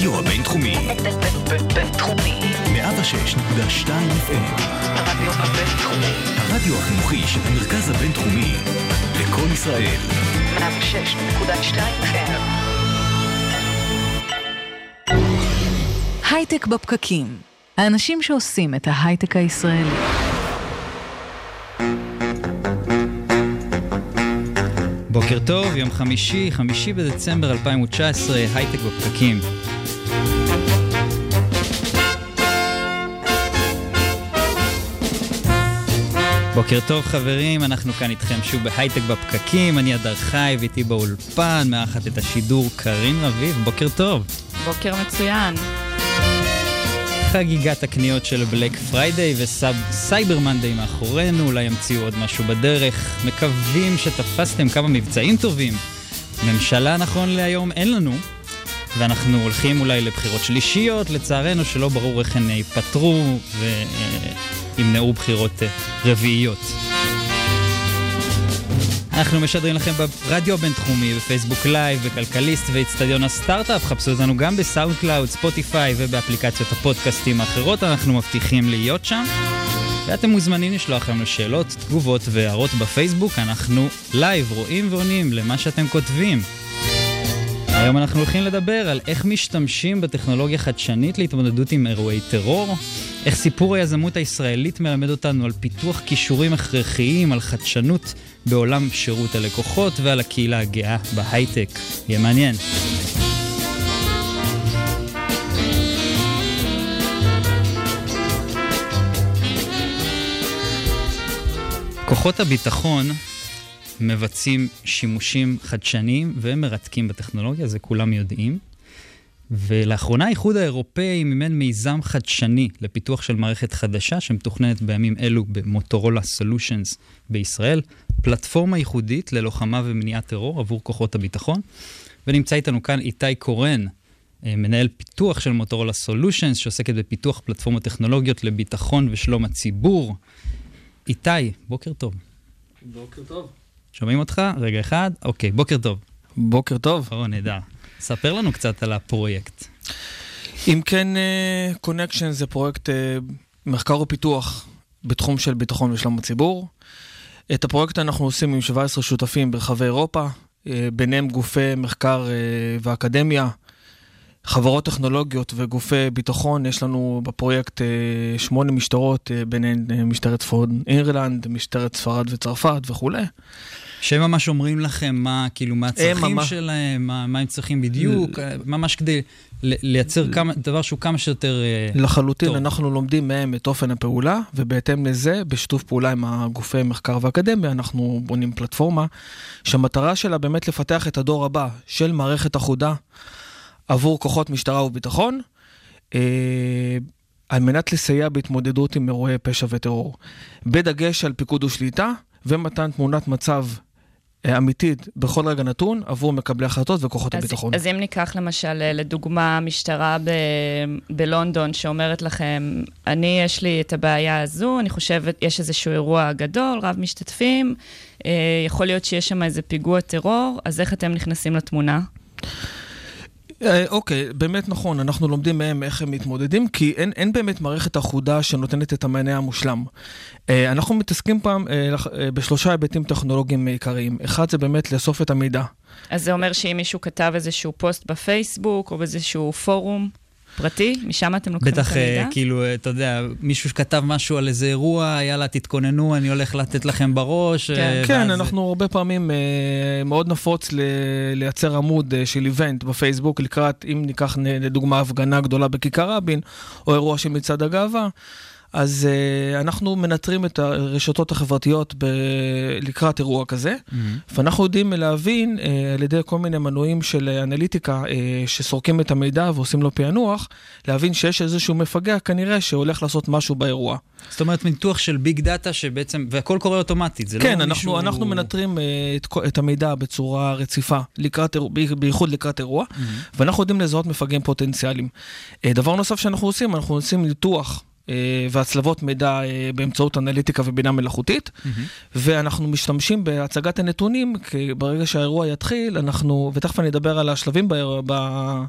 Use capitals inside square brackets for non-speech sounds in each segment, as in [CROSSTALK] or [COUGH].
הרדיו הבינתחומי. בינתחומי. 106.2 FM. הרדיו הבינתחומי. הרדיו החינוכי של המרכז הבינתחומי. לקום ישראל. 106.2 FM. הייטק בפקקים. האנשים שעושים את ההייטק הישראלי. בוקר טוב, יום חמישי, חמישי בדצמבר 2019, הייטק בפקקים. בוקר טוב חברים, אנחנו כאן איתכם שוב בהייטק בפקקים, אני אדר חי ואיתי באולפן, מארחת את השידור קארין רביב, בוקר טוב. בוקר מצוין. חגיגת הקניות של Black Friday ו Cyber Monday מאחורינו, אולי ימציאו עוד משהו בדרך. מקווים שתפסתם כמה מבצעים טובים. ממשלה נכון להיום אין לנו, ואנחנו הולכים אולי לבחירות שלישיות, לצערנו שלא ברור איך הן ייפתרו וימנעו בחירות אה, רביעיות. אנחנו משדרים לכם ברדיו הבינתחומי, בפייסבוק live, בכלכליסט ואיצטדיון הסטארט-אפ. חפשו אותנו גם בסאונד קלאוד, ספוטיפיי ובאפליקציות הפודקאסטים האחרות, אנחנו מבטיחים להיות שם. ואתם מוזמנים לשלוח לנו שאלות, תגובות והערות בפייסבוק, אנחנו live, רואים ועונים למה שאתם כותבים. היום אנחנו הולכים לדבר על איך משתמשים בטכנולוגיה חדשנית להתמודדות עם אירועי טרור, איך סיפור היזמות הישראלית מלמד אותנו על פיתוח כישורים הכרחיים, על חדשנות בעולם שירות הלקוחות ועל הקהילה הגאה בהייטק. יהיה מעניין. כוחות הביטחון מבצעים שימושים חדשניים ומרתקים בטכנולוגיה, זה כולם יודעים. ולאחרונה האיחוד האירופאי מימן מיזם חדשני לפיתוח של מערכת חדשה שמתוכננת בימים אלו במוטורולה סולושנס בישראל, פלטפורמה ייחודית ללוחמה ומניעת טרור עבור כוחות הביטחון. ונמצא איתנו כאן איתי קורן, אה, מנהל פיתוח של מוטורולה סולושנס, שעוסקת בפיתוח פלטפורמות טכנולוגיות לביטחון ושלום הציבור. איתי, בוקר טוב. בוקר טוב. שומעים אותך? רגע אחד. אוקיי, בוקר טוב. בוקר טוב. או, נהדר. ספר לנו קצת על הפרויקט. אם כן, Connection זה פרויקט אה, מחקר ופיתוח בתחום של ביטחון ושלום הציבור. את הפרויקט אנחנו עושים עם 17 שותפים ברחבי אירופה, אה, ביניהם גופי מחקר אה, ואקדמיה, חברות טכנולוגיות וגופי ביטחון. יש לנו בפרויקט שמונה משטרות, ביניהן משטרת צפון אירלנד, משטרת ספרד וצרפת וכולי. שהם ממש אומרים לכם מה, כאילו, מה הצרכים ממש... שלהם, מה, מה הם צריכים בדיוק, ממש כדי לייצר כמה, דבר שהוא כמה שיותר אה, לחלוטין, טוב. אנחנו לומדים מהם את אופן הפעולה, ובהתאם לזה, בשיתוף פעולה עם הגופי מחקר ואקדמיה, אנחנו בונים פלטפורמה, שהמטרה שלה באמת לפתח את הדור הבא של מערכת אחודה עבור כוחות משטרה וביטחון. אה, על מנת לסייע בהתמודדות עם אירועי פשע וטרור, בדגש על פיקוד ושליטה ומתן תמונת מצב אה, אמיתית בכל רגע נתון עבור מקבלי החלטות וכוחות אז, הביטחון. אז אם ניקח למשל, אה, לדוגמה, משטרה ב- בלונדון שאומרת לכם, אני, יש לי את הבעיה הזו, אני חושבת, יש איזשהו אירוע גדול, רב משתתפים, אה, יכול להיות שיש שם איזה פיגוע טרור, אז איך אתם נכנסים לתמונה? אוקיי, okay, באמת נכון, אנחנו לומדים מהם איך הם מתמודדים, כי אין, אין באמת מערכת אחודה שנותנת את המענה המושלם. אה, אנחנו מתעסקים פעם אה, אה, בשלושה היבטים טכנולוגיים עיקריים. אחד זה באמת לאסוף את המידע. אז זה אומר שאם מישהו כתב איזשהו פוסט בפייסבוק או באיזשהו פורום, פרטי? משם אתם לוקחים את המידע? בטח, כאילו, אתה יודע, מישהו שכתב משהו על איזה אירוע, יאללה, תתכוננו, אני הולך לתת לכם בראש. כן, כן אנחנו הרבה פעמים, מאוד נפוץ לייצר עמוד של איבנט בפייסבוק לקראת, אם ניקח לדוגמה הפגנה גדולה בכיכר רבין, או אירוע של מצעד הגאווה. אז uh, אנחנו מנטרים את הרשתות החברתיות ב- לקראת אירוע כזה, mm-hmm. ואנחנו יודעים להבין uh, על ידי כל מיני מנועים של אנליטיקה uh, שסורקים את המידע ועושים לו פענוח, להבין שיש איזשהו מפגע כנראה שהולך לעשות משהו באירוע. זאת אומרת, ניתוח של ביג דאטה שבעצם, והכל קורה אוטומטית, זה כן, לא אנחנו, מישהו... כן, אנחנו מנטרים uh, את, את המידע בצורה רציפה, לקראת, בייחוד לקראת אירוע, mm-hmm. ואנחנו יודעים לזהות מפגעים פוטנציאליים. Uh, דבר נוסף שאנחנו עושים, אנחנו עושים ניתוח והצלבות מידע אה, באמצעות אנליטיקה ובינה מלאכותית, ואנחנו משתמשים בהצגת הנתונים, כי ברגע שהאירוע יתחיל, אנחנו, ותכף אני אדבר על השלבים, באירוע- ב-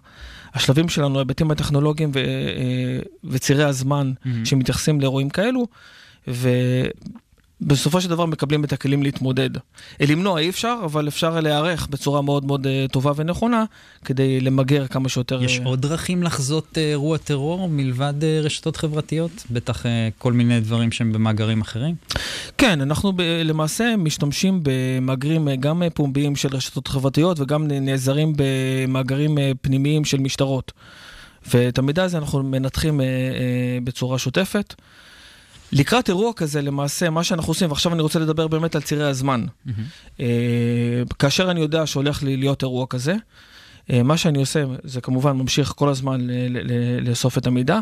השלבים שלנו, ההיבטים הטכנולוגיים ו, אה, וצירי הזמן שמתייחסים לאירועים כאלו, ובסופו של דבר מקבלים את הכלים להתמודד. אה, למנוע אי אפשר, אבל אפשר להיערך בצורה מאוד מאוד אה, טובה ונכונה, כדי למגר כמה שיותר... יש אה, עוד דרכים לחזות אירוע טרור מלבד רשתות חברתיות? בטח כל מיני דברים שהם במאגרים אחרים? כן, אנחנו ב- למעשה משתמשים במאגרים גם פומביים של רשתות חברתיות וגם נעזרים במאגרים פנימיים של משטרות. ואת המידע הזה אנחנו מנתחים בצורה שוטפת. לקראת אירוע כזה, למעשה, מה שאנחנו עושים, ועכשיו אני רוצה לדבר באמת על צירי הזמן. אה, כאשר אני יודע שהולך לי להיות אירוע כזה, אה, מה שאני עושה זה כמובן ממשיך כל הזמן ל- ל- ל- לאסוף את המידע,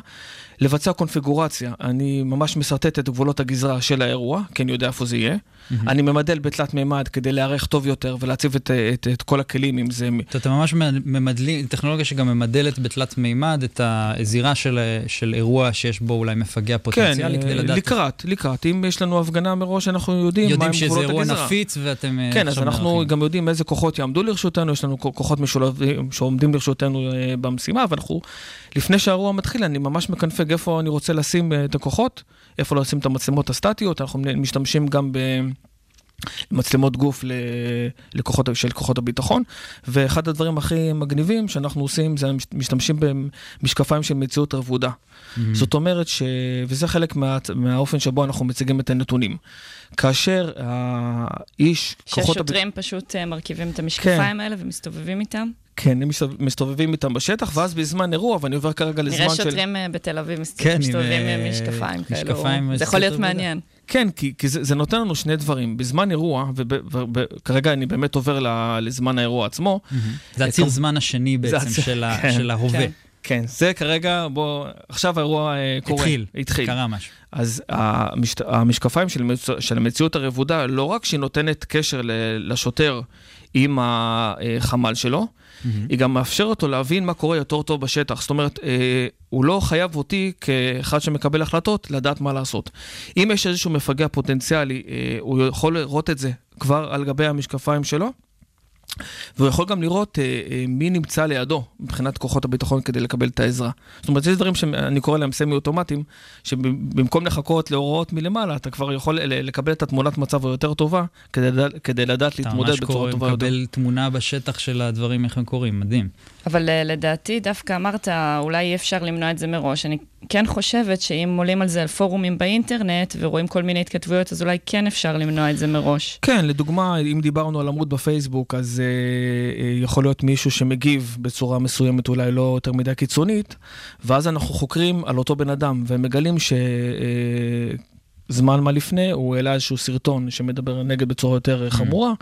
לבצע קונפיגורציה. אני ממש משרטט את גבולות הגזרה של האירוע, כי אני יודע איפה זה יהיה. אני ממדל בתלת מימד כדי להיערך טוב יותר ולהציב את, את, את כל הכלים, אם זה... אתה- ממש ממדלים, טכנולוגיה שגם ממדלת בתלת מימד את הזירה של, של אירוע שיש בו אולי מפגע פוטנציאלי, כן, כדי לדעת... לקראת, לקראת. אם יש לנו הפגנה מראש, אנחנו יודעים, יודעים מהם שזה גבולות אירוע הגזרה. נפיץ ואתם אה, כן, אז אנחנו נערכים. גם יודעים איזה כוחות יעמדו לרשותנו, יש לנו כוחות משולבים שעומדים לרשותנו אה, במשימה, ואנחנו, לפני שהאירוע מתחיל, אני ממש מקנפג איפה אני רוצה לשים אה, את הכוחות, איפה לשים את המצלמות הסטטיות, אנחנו משתמשים גם במצלמות גוף ל- לכוחות, של כוחות הביטחון, ואחד הדברים הכי מגניבים שאנחנו עושים, זה מש- משתמשים במשקפיים של מציאות רבודה. זאת אומרת ש... וזה חלק מה... מהאופן שבו אנחנו מציגים את הנתונים. כאשר האיש, כוחות... הב- שהשוטרים פשוט אה, מרכיבים את המשקפיים האלה ומסתובבים איתם. כן, הם מסתובב- מסתובבים איתם בשטח, ואז בזמן אירוע, ואני עובר כרגע לזמן נראה של... שוטרים אה, בתל אביב מסת- כן, עם, מסתובבים אה, עם משקפיים כאלו. משקפיים, זה יכול להיות מעניין. כן, כי, כי זה, זה נותן לנו שני דברים. בזמן אירוע, וכרגע אני באמת עובר ל- לזמן האירוע עצמו, זה הציר כמ- זמן השני בעצם הציר- של, כן. של ההווה. כן. כן, זה כרגע, בוא, עכשיו האירוע אה, קורה. התחיל, התחיל. קרה משהו. אז המש... המשקפיים של. של המציאות הרבודה, לא רק שהיא נותנת קשר ל... לשוטר עם החמ"ל שלו, היא גם מאפשרת לו להבין מה קורה יותר טוב בשטח. זאת אומרת, אה, הוא לא חייב אותי כאחד שמקבל החלטות לדעת מה לעשות. אם יש איזשהו מפגע פוטנציאלי, אה, הוא יכול לראות את זה כבר על גבי המשקפיים שלו. והוא יכול גם לראות אה, אה, מי נמצא לידו מבחינת כוחות הביטחון כדי לקבל את העזרה. זאת אומרת, יש דברים שאני קורא להם סמי-אוטומטיים, שבמקום לחכות להוראות מלמעלה, אתה כבר יכול לקבל את התמונת מצב היותר טובה, כדי, כדי לדעת אתה להתמודד ממש בצורה קורא, טובה יותר. מקבל תמונה בשטח של הדברים, איך הם קורים, מדהים. אבל אה, לדעתי, דווקא אמרת, אולי אי אפשר למנוע את זה מראש. אני כן חושבת שאם עולים על זה על פורומים באינטרנט ורואים כל מיני התכתבויות, אז אולי כן אפשר למנוע את זה מראש. כן, לדוגמה, אם דיברנו על עמוד בפייסבוק, אז אה, אה, יכול להיות מישהו שמגיב בצורה מסוימת, אולי לא יותר מדי קיצונית, ואז אנחנו חוקרים על אותו בן אדם, ומגלים ש... אה, זמן מה לפני, הוא העלה איזשהו סרטון שמדבר נגד בצורה יותר חמורה.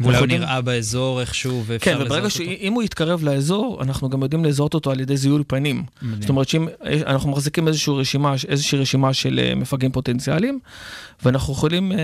ואולי הוא נראה באזור איכשהו, ואפשר כן, לזהות וברגע אותו. שאם הוא יתקרב לאזור, אנחנו גם יודעים לזהות אותו על ידי זיהוי פנים. זאת אומרת שאם אנחנו מחזיקים איזושהי רשימה, איזושהי רשימה של אה, מפגעים פוטנציאליים, ואנחנו יכולים אה,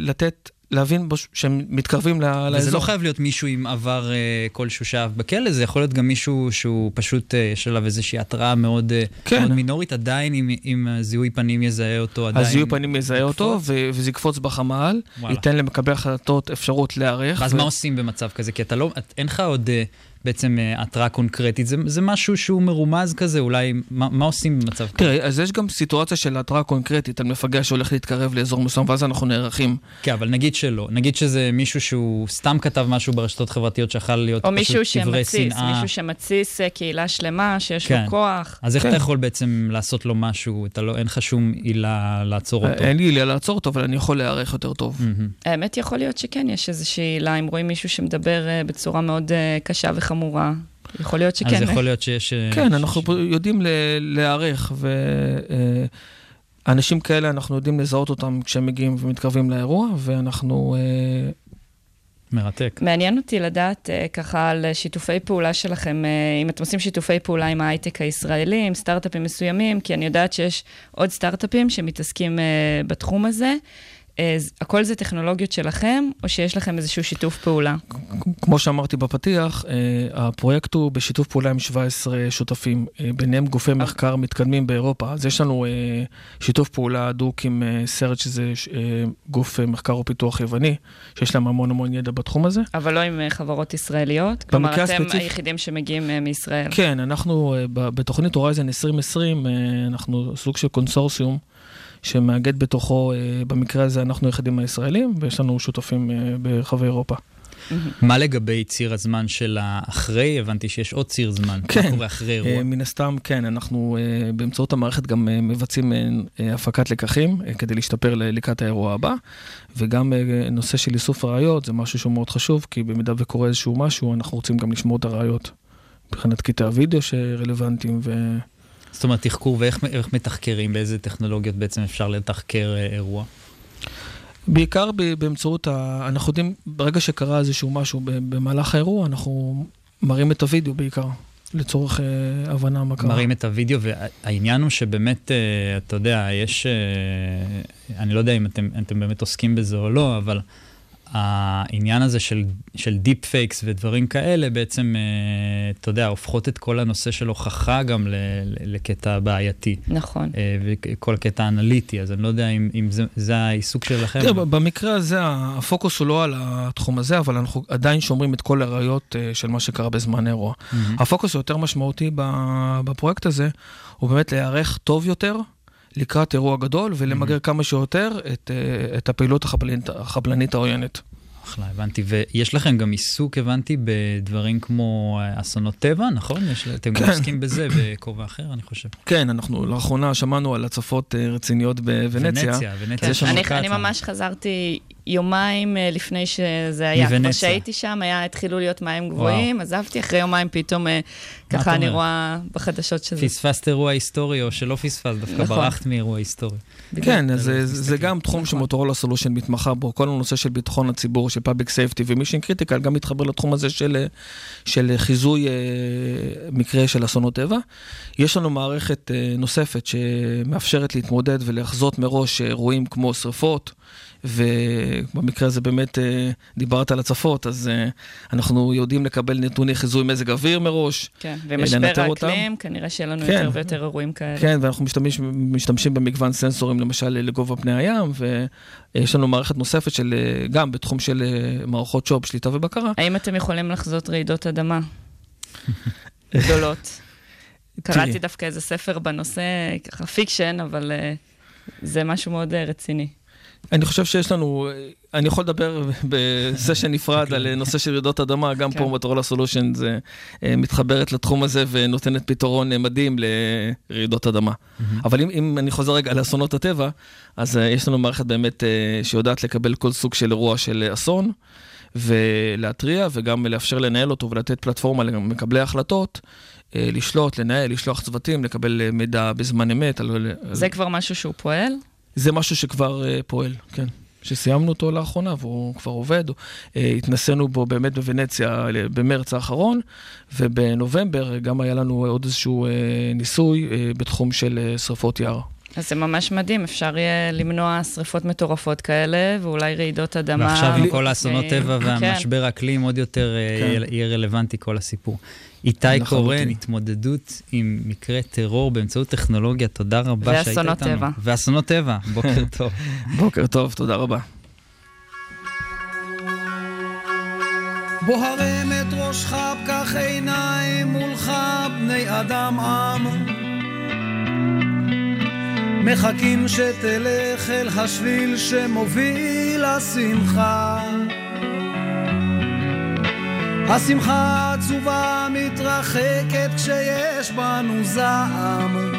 לתת, להבין בש- שהם מתקרבים ל- וזה לאזור. לא חייב להיות מישהו עם עבר אה, כלשהו שאהב בכלא, זה יכול להיות גם מישהו שהוא פשוט, אה, יש עליו איזושהי התראה מאוד, אה, כן. מאוד מינורית, עדיין אם, אם זיהוי פנים יזהה אותו, עדיין... אז זיהוי פנים יזהה אותו, יקפוץ. ו- וזה יקפוץ בחמ"ל, וואלה. ייתן למקבל החלטות אפשרות להיערך. ואז ו- מה עושים במצב כזה? כי אתה לא, את- אין לך עוד אה, בעצם אה, התראה קונקרטית, זה, זה משהו שהוא מרומז כזה, אולי, מה, מה עושים במצב כזה? תראה, אז יש גם סיטואציה של התראה קונקרטית על מפגע שהולך להתקרב לאזור מסוים, ואז אנחנו נערכים. כן, אבל נגיד שלא. נגיד שזה מישהו שהוא סתם כתב משהו ברשתות חברתיות שיכול להיות או פשוט מישהו דברי שמתסיס, שנאה. מישהו שמתסיס אה, קהילה שלמה, שיש כן. לו כוח. אז איך כן. אתה יכול בעצם לעשות לו משהו? אתה לא, אין לך שום עילה לעצור אותו. אין לי עילה לעצור אותו, אבל אני יכול להיערך יותר טוב. מהמם. האמת, יכול להיות שכן, יש איזושהי עילה, אם רואים מישהו שמדבר אה, בצורה מאוד אה, קשה וחמורה. יכול להיות שכן. אז יכול להיות שיש... אה, כן, ש- אנחנו פה יודעים ל- להיערך, ואנשים כאלה, אנחנו יודעים לזהות אותם כשהם מגיעים ומתקרבים לאירוע, ואנחנו... אה, מרתק. מעניין אותי לדעת ככה על שיתופי פעולה שלכם, אם אתם עושים שיתופי פעולה עם ההייטק הישראלי, עם סטארט-אפים מסוימים, כי אני יודעת שיש עוד סטארט-אפים שמתעסקים בתחום הזה. אה, הכל זה טכנולוגיות שלכם, או שיש לכם איזשהו שיתוף פעולה? כמו שאמרתי בפתיח, אה, הפרויקט הוא בשיתוף פעולה עם 17 שותפים, אה, ביניהם גופי מחקר מתקדמים באירופה. אז יש לנו אה, שיתוף פעולה הדוק עם אה, סרט, שזה אה, גוף אה, מחקר ופיתוח יווני, שיש להם המון המון ידע בתחום הזה. אבל לא עם אה, חברות ישראליות? כלומר, אתם הספציפי- היחידים שמגיעים אה, מישראל. כן, אנחנו אה, בתוכנית הורייזן 2020, אה, אנחנו סוג של קונסורסיום שמאגד בתוכו, אה, במקרה הזה אנחנו היחידים הישראלים, ויש לנו שותפים אה, ברחבי אירופה. מה לגבי ציר הזמן של האחרי? הבנתי שיש עוד ציר זמן. כן. מה קורה אחרי אירוע? אה, מן הסתם, כן, אנחנו באמצעות המערכת גם מבצעים הפקת לקחים כדי להשתפר לקראת האירוע הבא, וגם נושא של איסוף הראיות זה משהו שהוא מאוד חשוב, כי במידה וקורה איזשהו משהו, אנחנו רוצים גם לשמור את הראיות. מבחינת קטעי הוידאו שרלוונטיים, ו... זאת אומרת, תחקור ואיך איך מתחקרים, באיזה טכנולוגיות בעצם אפשר לתחקר אה, אירוע? בעיקר באמצעות, ה... אנחנו יודעים, ברגע שקרה איזשהו משהו במהלך האירוע, אנחנו מראים את הוידאו בעיקר, לצורך אה, הבנה מה קרה. מראים את הוידאו, והעניין הוא שבאמת, אה, אתה יודע, יש, אה, אני לא יודע אם אתם, אתם באמת עוסקים בזה או לא, אבל העניין הזה של, של deep fakes ודברים כאלה, בעצם, אה, אתה יודע, הופכות את כל הנושא של הוכחה גם ל, ל- לקטע בעייתי. נכון. אה, וכל הקטע האנליטי, אז אני לא יודע אם, אם זה, זה העיסוק שלכם. תראה, במקרה הזה הפוקוס הוא לא על התחום הזה, אבל אנחנו עדיין שומרים את כל הראיות אה, של מה שקרה בזמן האירוע. מהמם. הפוקוס היותר משמעותי בפרויקט הזה, הוא באמת להיערך טוב יותר לקראת אירוע גדול ולמגר כמה שיותר את, אה, את הפעילות החבלנית, החבלנית העוינת. אחלה, הבנתי. ויש לכם גם עיסוק, הבנתי, בדברים כמו אה, אסונות טבע, נכון? יש, אתם גם כן. עוסקים בזה בכובע אחר, אני חושב. כן, אנחנו לאחרונה שמענו על הצפות אה, רציניות בוונציה. ונציה, ונציה. כן, אני, קצא"א. אני ממש חזרתי יומיים אה, לפני שזה היה. כבר. שהייתי שם, היה, התחילו להיות מים גבוהים, עזבתי, אחרי יומיים פתאום, אה, ככה אני אומר? רואה בחדשות שזה. פספסת אירוע היסטורי, או שלא פספסת, דווקא נכון. ברחת מאירוע היסטורי. כן, אז זה, מסתכל. זה גם תחום שמוטורולה Solution מתמחה בו, כל הנושא של ביטחון הציבור, של public safety ו mission critical גם מתחבר לתחום הזה של, של חיזוי אה, מקרה של אסונות טבע. יש לנו מערכת אה, נוספת שמאפשרת להתמודד ולחזות מראש אירועים כמו שריפות. ובמקרה הזה באמת אה, דיברת על הצפות, אז אה, אנחנו יודעים לקבל נתוני חיזוי מזג אוויר מראש. כן, לנטר ומשבר. האקלים, כנראה שיהיה לנו כן. יותר ויותר אירועים כאלה. כן, ואנחנו משתמש, משתמשים במגוון סנסורים, למשל לגובה פני הים, ויש לנו מערכת נוספת של, אה, גם בתחום של אה, מערכות שו"ב, שליטה ובקרה. האם אתם יכולים לחזות רעידות אדמה [LAUGHS] גדולות? קראתי דווקא איזה ספר בנושא, ככה fiction, אבל אה, זה משהו מאוד אה, רציני. אני חושב שיש לנו, אני יכול לדבר בסשן נפרד על נושא של רעידות אדמה, גם כן. פה מוטורולה Solution זה אה, מתחברת לתחום הזה ונותנת פתרון אה, מדהים לרעידות אדמה. אבל אם, אם אני חוזר רגע לאסונות הטבע, אז אה, יש לנו מערכת באמת שיודעת לקבל כל סוג של אירוע של אסון, ולהתריע וגם לאפשר לנהל אותו ולתת פלטפורמה למקבלי ההחלטות, לשלוט, לנהל, לשלוח צוותים, לקבל מידע בזמן אמת. על, על... זה כבר משהו שהוא פועל? זה משהו שכבר uh, פועל, כן. שסיימנו אותו לאחרונה והוא כבר עובד. Uh, התנסינו בו באמת בוונציה במרץ האחרון, ובנובמבר גם היה לנו עוד איזשהו uh, ניסוי uh, בתחום של uh, שרפות יער. אז זה ממש מדהים, אפשר יהיה למנוע שריפות מטורפות כאלה, ואולי רעידות אדמה. ועכשיו עם כל האסונות טבע כן. והמשבר האקלים, עוד יותר כן. יהיה רלוונטי כל הסיפור. איתי. קורן, התמודדות עם מקרה טרור באמצעות טכנולוגיה, תודה רבה שהיית איתנו. ואסונות טבע. ואסונות טבע, בוקר [LAUGHS] טוב. בוקר טוב, תודה רבה. בוהרים את ראשך, פקח עיניים מולך, בני אדם עם. מחכים שתלך אל השביל שמוביל לשמחה. השמחה העצובה מתרחקת כשיש בנו זעם.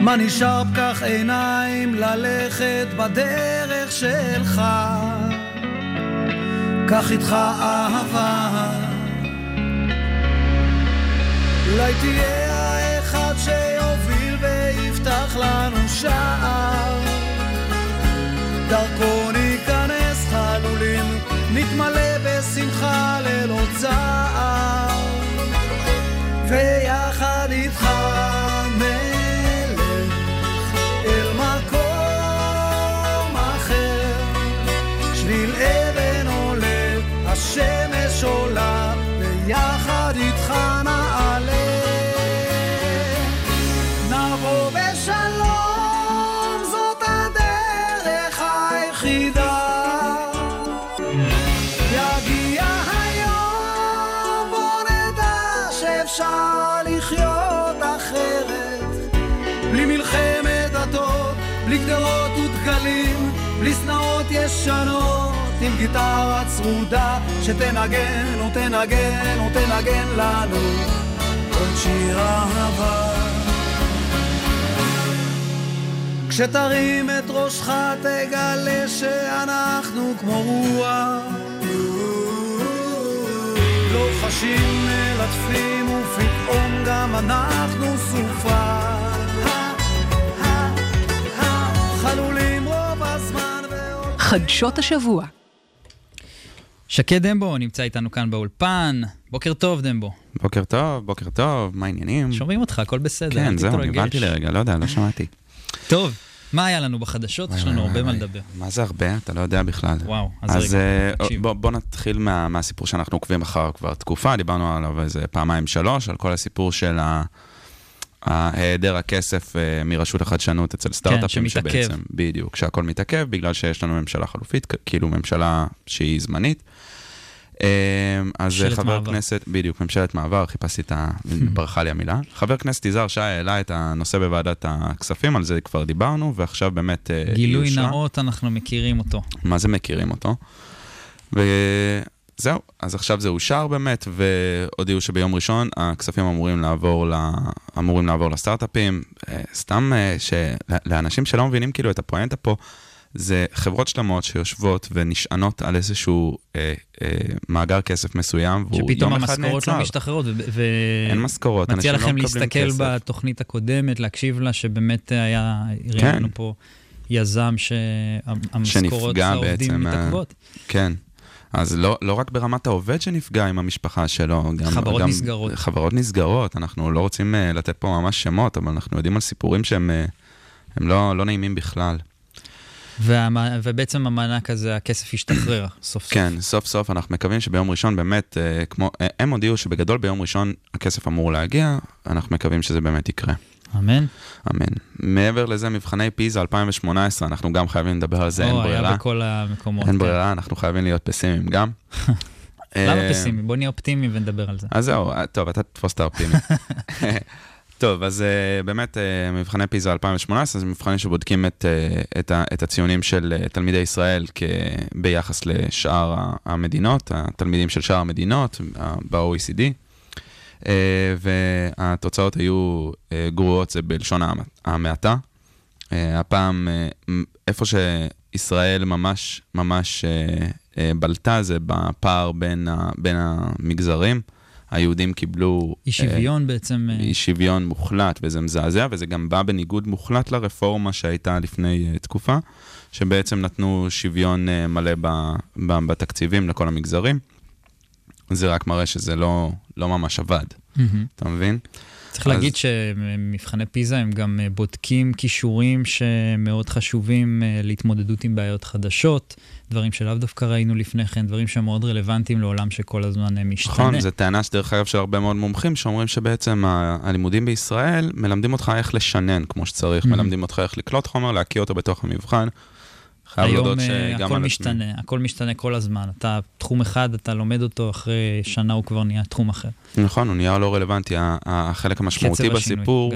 מה נשאר פקח עיניים ללכת בדרך שלך? קח איתך אהבה. אולי תהיה האחד שיוביל ויפתח לנו שער. דרכו ניכנס חלולים, נתמלא בשמחה ללא צער. ישנות, עם גיטרה צרודה, שתנגן ותנגן ותנגן לנו עוד שיר אהבה. כשתרים את ראשך תגלה שאנחנו כמו רוח לא חשים מלטפים ופתאום גם אנחנו סופה חדשות השבוע. שקד דמבו נמצא איתנו כאן באולפן. בוקר טוב, דמבו. בוקר טוב, בוקר טוב, מה העניינים? שומעים אותך, הכל בסדר, כן, זהו. נבהלתי לרגע, לא יודע, לא שמעתי. טוב, מה היה לנו בחדשות? יש לנו הרבה מה לדבר. מה זה הרבה? אתה לא יודע בכלל. וואו, אז אז רגע, אה, תקשיב. בוא, נתחיל מה, מהסיפור שאנחנו עוקבים אחריו כבר תקופה, דיברנו עליו איזה פעמיים שלוש, על כל הסיפור של ה- היעדר הכסף אה, מרשות החדשנות אצל סטארט-אפים, כן, שמתעכב. שבעצם, בדיוק, שהכל מתעכב בגלל שיש לנו ממשלה חלופית, כאילו ממשלה שהיא זמנית. אה, אז ממשלת חבר מעבר. כנסת, בדיוק, ממשלת מעבר, חיפשתי את ה... [LAUGHS] ברחה לי המילה. חבר כנסת יזהר שי העלה את הנושא בוועדת הכספים, על זה כבר דיברנו, ועכשיו באמת אה, גילוי. נאות, אנחנו מכירים אותו. מה זה מכירים אותו. וזהו, אז עכשיו זה אושר באמת, והודיעו שביום ראשון הכספים אמורים לעבור, ל... אמורים לעבור לסטארט-אפים. אה, סתם אה, שלאנשים שלא מבינים כאילו את הפואנטה פה, זה חברות שלמות שיושבות ונשענות על איזשהו אה, אה, מאגר כסף מסוים, והוא שפתאום יום אחד המשכורות לא נעצר. משתחררות. ו- ו- אין משכורות, מציע אנשים לא לכם מקבלים להסתכל כסף. בתוכנית הקודמת, להקשיב לה, שבאמת היה, כן. הראינו לנו פה יזם שהמשכורות שנפגע העובדים אה, מתעכבות. כן. אז לא, לא רק ברמת העובד שנפגע עם המשפחה שלו, גם... חברות גם נסגרות. חברות נסגרות, אנחנו לא רוצים uh, לתת פה ממש שמות, אבל אנחנו יודעים על סיפורים שהם uh, לא, לא נעימים בכלל. והמ- ובעצם המענק הזה, הכסף השתחרר [CLEARS THROAT] סוף סוף. כן, סוף סוף אנחנו מקווים שביום ראשון באמת, uh, כמו, uh, הם הודיעו שבגדול ביום ראשון הכסף אמור להגיע, אנחנו מקווים שזה באמת יקרה. אמן. אמן. מעבר לזה, מבחני פיזה 2018, אנחנו גם חייבים לדבר על זה, אין או, היה ברירה. בכל המקומות. אין כן. ברירה, אנחנו חייבים להיות פסימיים גם. [LAUGHS] למה אה, פסימי? בוא נהיה אופטימי ונדבר על זה. אז זהו, אה, טוב, אתה תתפוס את האופטימי. [LAUGHS] טוב, אז uh, באמת, מבחני פיזה 2018, זה מבחנים שבודקים את, את, את הציונים של תלמידי ישראל ביחס לשאר המדינות, התלמידים של שאר המדינות ב-OECD, והתוצאות היו uh, גרועות, זה בלשון המ- המעטה. Uh, הפעם, איפה שישראל ממש ממש בלטה, זה בפער בין, ה, בין המגזרים. היהודים קיבלו... אי שוויון בעצם. אה, אי שוויון מוחלט, וזה מזעזע, וזה גם בא בניגוד מוחלט לרפורמה שהייתה לפני uh, תקופה, שבעצם נתנו שוויון uh, מלא ב, ב, בתקציבים לכל המגזרים. זה רק מראה שזה לא, לא ממש עבד, מהמם. אתה מבין? צריך אז- להגיד שמבחני פיזה הם גם אה, בודקים כישורים שמאוד חשובים אה, להתמודדות עם בעיות חדשות, דברים שלאו דווקא ראינו לפני כן, דברים שהם מאוד רלוונטיים לעולם שכל הזמן אה, משתנה. נכון, זו טענה שדרך אגב של הרבה מאוד מומחים, שאומרים שבעצם ה- הלימודים בישראל מלמדים אותך איך לשנן כמו שצריך, Mhm. מלמדים אותך איך לקלוט חומר, להקיא אותו בתוך המבחן. חייב היום להודות אה, שגם הכל על עצמי. משתנה, הכל משתנה כל הזמן. אתה, תחום אחד, אתה לומד אותו, אחרי שנה הוא כבר נהיה תחום אחר. נכון, הוא נהיה לא רלוונטי. החלק המשמעותי בסיפור.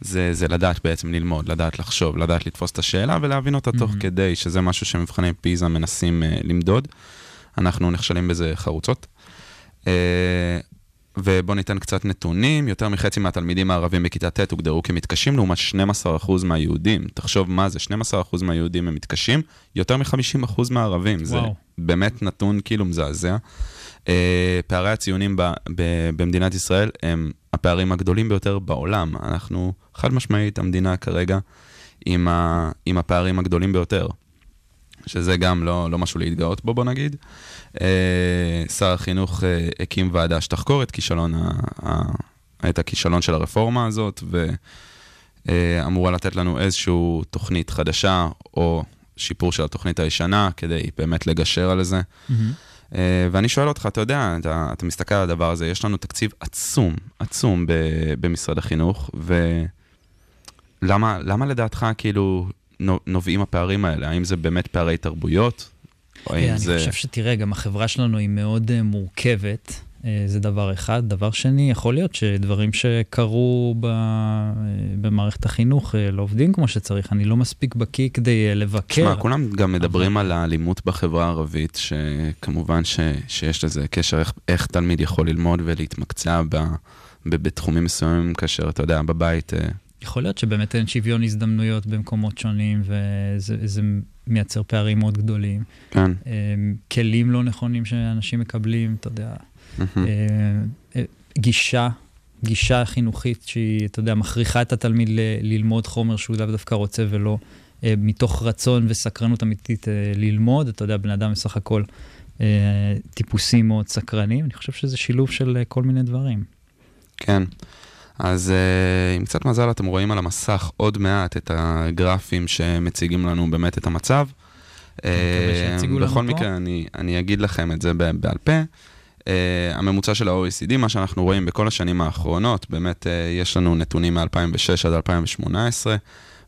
זה, זה לדעת בעצם ללמוד, לדעת לחשוב, לדעת לתפוס את השאלה ולהבין אותה תוך Mhm. כדי, שזה משהו שמבחני פיזה מנסים uh, למדוד. אנחנו נכשלים בזה חרוצות. Uh, ובואו ניתן קצת נתונים, יותר מחצי מהתלמידים הערבים בכיתה ט' הוגדרו כמתקשים, לעומת 12% מהיהודים. תחשוב מה זה, 12% מהיהודים הם מתקשים, יותר מ-50% מהערבים. זה וואו. באמת נתון כאילו מזעזע. Uh, פערי הציונים ב, ב, במדינת ישראל הם הפערים הגדולים ביותר בעולם. אנחנו חד משמעית המדינה כרגע עם, ה, עם הפערים הגדולים ביותר. שזה גם לא, לא משהו להתגאות בו, בוא נגיד. אה, שר החינוך אה, הקים ועדה שתחקור את כישלון, ה, ה, את הכישלון של הרפורמה הזאת, ואמורה לתת לנו איזושהי תוכנית חדשה, או שיפור של התוכנית הישנה, כדי באמת לגשר על זה. אה, ואני שואל אותך, אתה יודע, אתה, אתה מסתכל על הדבר הזה, יש לנו תקציב עצום, עצום ב, במשרד החינוך, ולמה למה לדעתך כאילו נו- נובעים הפערים האלה? האם זה באמת פערי תרבויות? או האם אני זה... חושב שתראה, גם החברה שלנו היא מאוד אה, מורכבת. אה, זה דבר אחד. דבר שני, יכול להיות שדברים שקרו ב... אה, במערכת החינוך אה, לא עובדים כמו שצריך. אני לא מספיק בקיא כדי אה, לבקר. תשמע, כולם גם מדברים על האלימות בחברה הערבית, שכמובן ש, שיש לזה קשר איך, איך תלמיד יכול ללמוד ולהתמקצע ב, ב, בתחומים מסוימים, כאשר אתה יודע, בבית... אה, יכול להיות שבאמת אין שוויון הזדמנויות במקומות שונים, וזה זה מייצר פערים מאוד גדולים. כן. אה, כלים לא נכונים שאנשים מקבלים, אתה יודע. אה, אה, גישה, גישה חינוכית שהיא, אתה יודע, מכריחה את התלמיד ללמוד חומר שהוא לאו דווקא רוצה ולא מתוך רצון וסקרנות אמיתית ללמוד. אתה יודע, בן אדם בסך הכל טיפוסים מאוד סקרנים. אני חושב שזה שילוב של כל מיני דברים. כן. אז uh, עם קצת מזל אתם רואים על המסך עוד מעט את הגרפים שמציגים לנו באמת את המצב. לנו בכל. מקרה, אני, אני אגיד לכם את זה בעל פה. Uh, הממוצע של ה-OECD, מה שאנחנו רואים בכל השנים האחרונות, באמת uh, יש לנו נתונים מ-2006 עד 2018,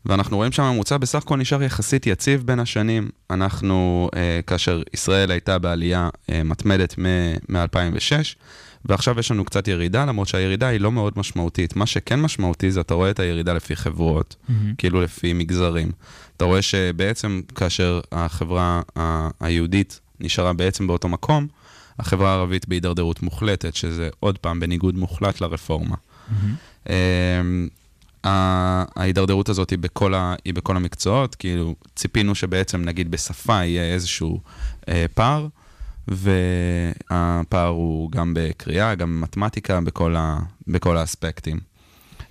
ואנחנו רואים שהממוצע בסך הכל נשאר יחסית יציב בין השנים. אנחנו, uh, כאשר ישראל הייתה בעלייה uh, מתמדת מ-2006, ועכשיו יש לנו קצת ירידה, למרות שהירידה היא לא מאוד משמעותית. מה שכן משמעותי זה אתה רואה את הירידה לפי חברות, כאילו לפי מגזרים. אתה רואה שבעצם כאשר החברה היהודית נשארה בעצם באותו מקום, החברה הערבית בהידרדרות מוחלטת, שזה עוד פעם בניגוד מוחלט לרפורמה. ה- ההידרדרות הזאת היא בכל, ה, היא בכל המקצועות, כאילו ציפינו שבעצם נגיד בשפה יהיה איזשהו אה, פער, והפער הוא גם בקריאה, גם במתמטיקה, בכל, ה, בכל האספקטים.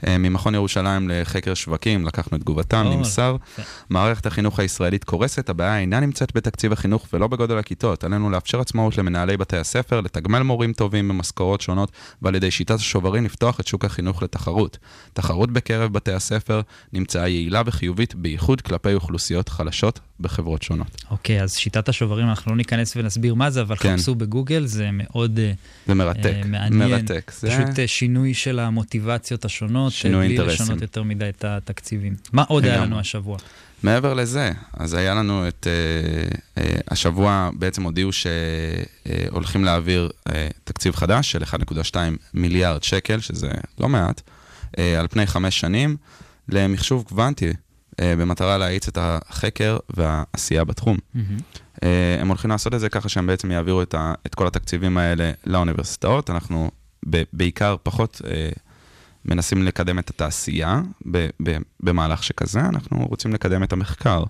אה, ממכון ירושלים לחקר שווקים, לקחנו את תגובתם, נמסר, יפה. מערכת החינוך הישראלית קורסת, הבעיה אינה נמצאת בתקציב החינוך ולא בגודל הכיתות. עלינו לאפשר עצמאות למנהלי בתי הספר, לתגמל מורים טובים במשכורות שונות, ועל ידי שיטת השוברים לפתוח את שוק החינוך לתחרות. תחרות בקרב בתי הספר נמצאה יעילה וחיובית, בייחוד כלפי אוכלוסיות חלשות בחברות שונות. אוקיי, אז שיטת השוברים, אנחנו לא ניכנס ונסביר מה זה, אבל כן. חפשו בגוגל, זה מאוד אה, זה מרתק, אה, מעניין. מרתק. זה... פשוט אה, שינוי של המוטיבציות השונות, שינוי בלי אינטרסים. לשנות יותר מדי את התקציבים. מה עוד היה. לנו השבוע? מעבר לזה, אז היה לנו את... אה, אה, השבוע בעצם הודיעו שהולכים להעביר אה, תקציב חדש של 1.2 מיליארד שקל, שזה לא מעט, אה, על פני חמש שנים, למחשוב קוונטי, במטרה להאיץ את החקר והעשייה בתחום. אה, הם הולכים לעשות את זה ככה שהם בעצם יעבירו את, ה, את כל התקציבים האלה לאוניברסיטאות. אנחנו ב, בעיקר פחות אה, מנסים לקדם את התעשייה ב, ב, במהלך שכזה, אנחנו רוצים לקדם את המחקר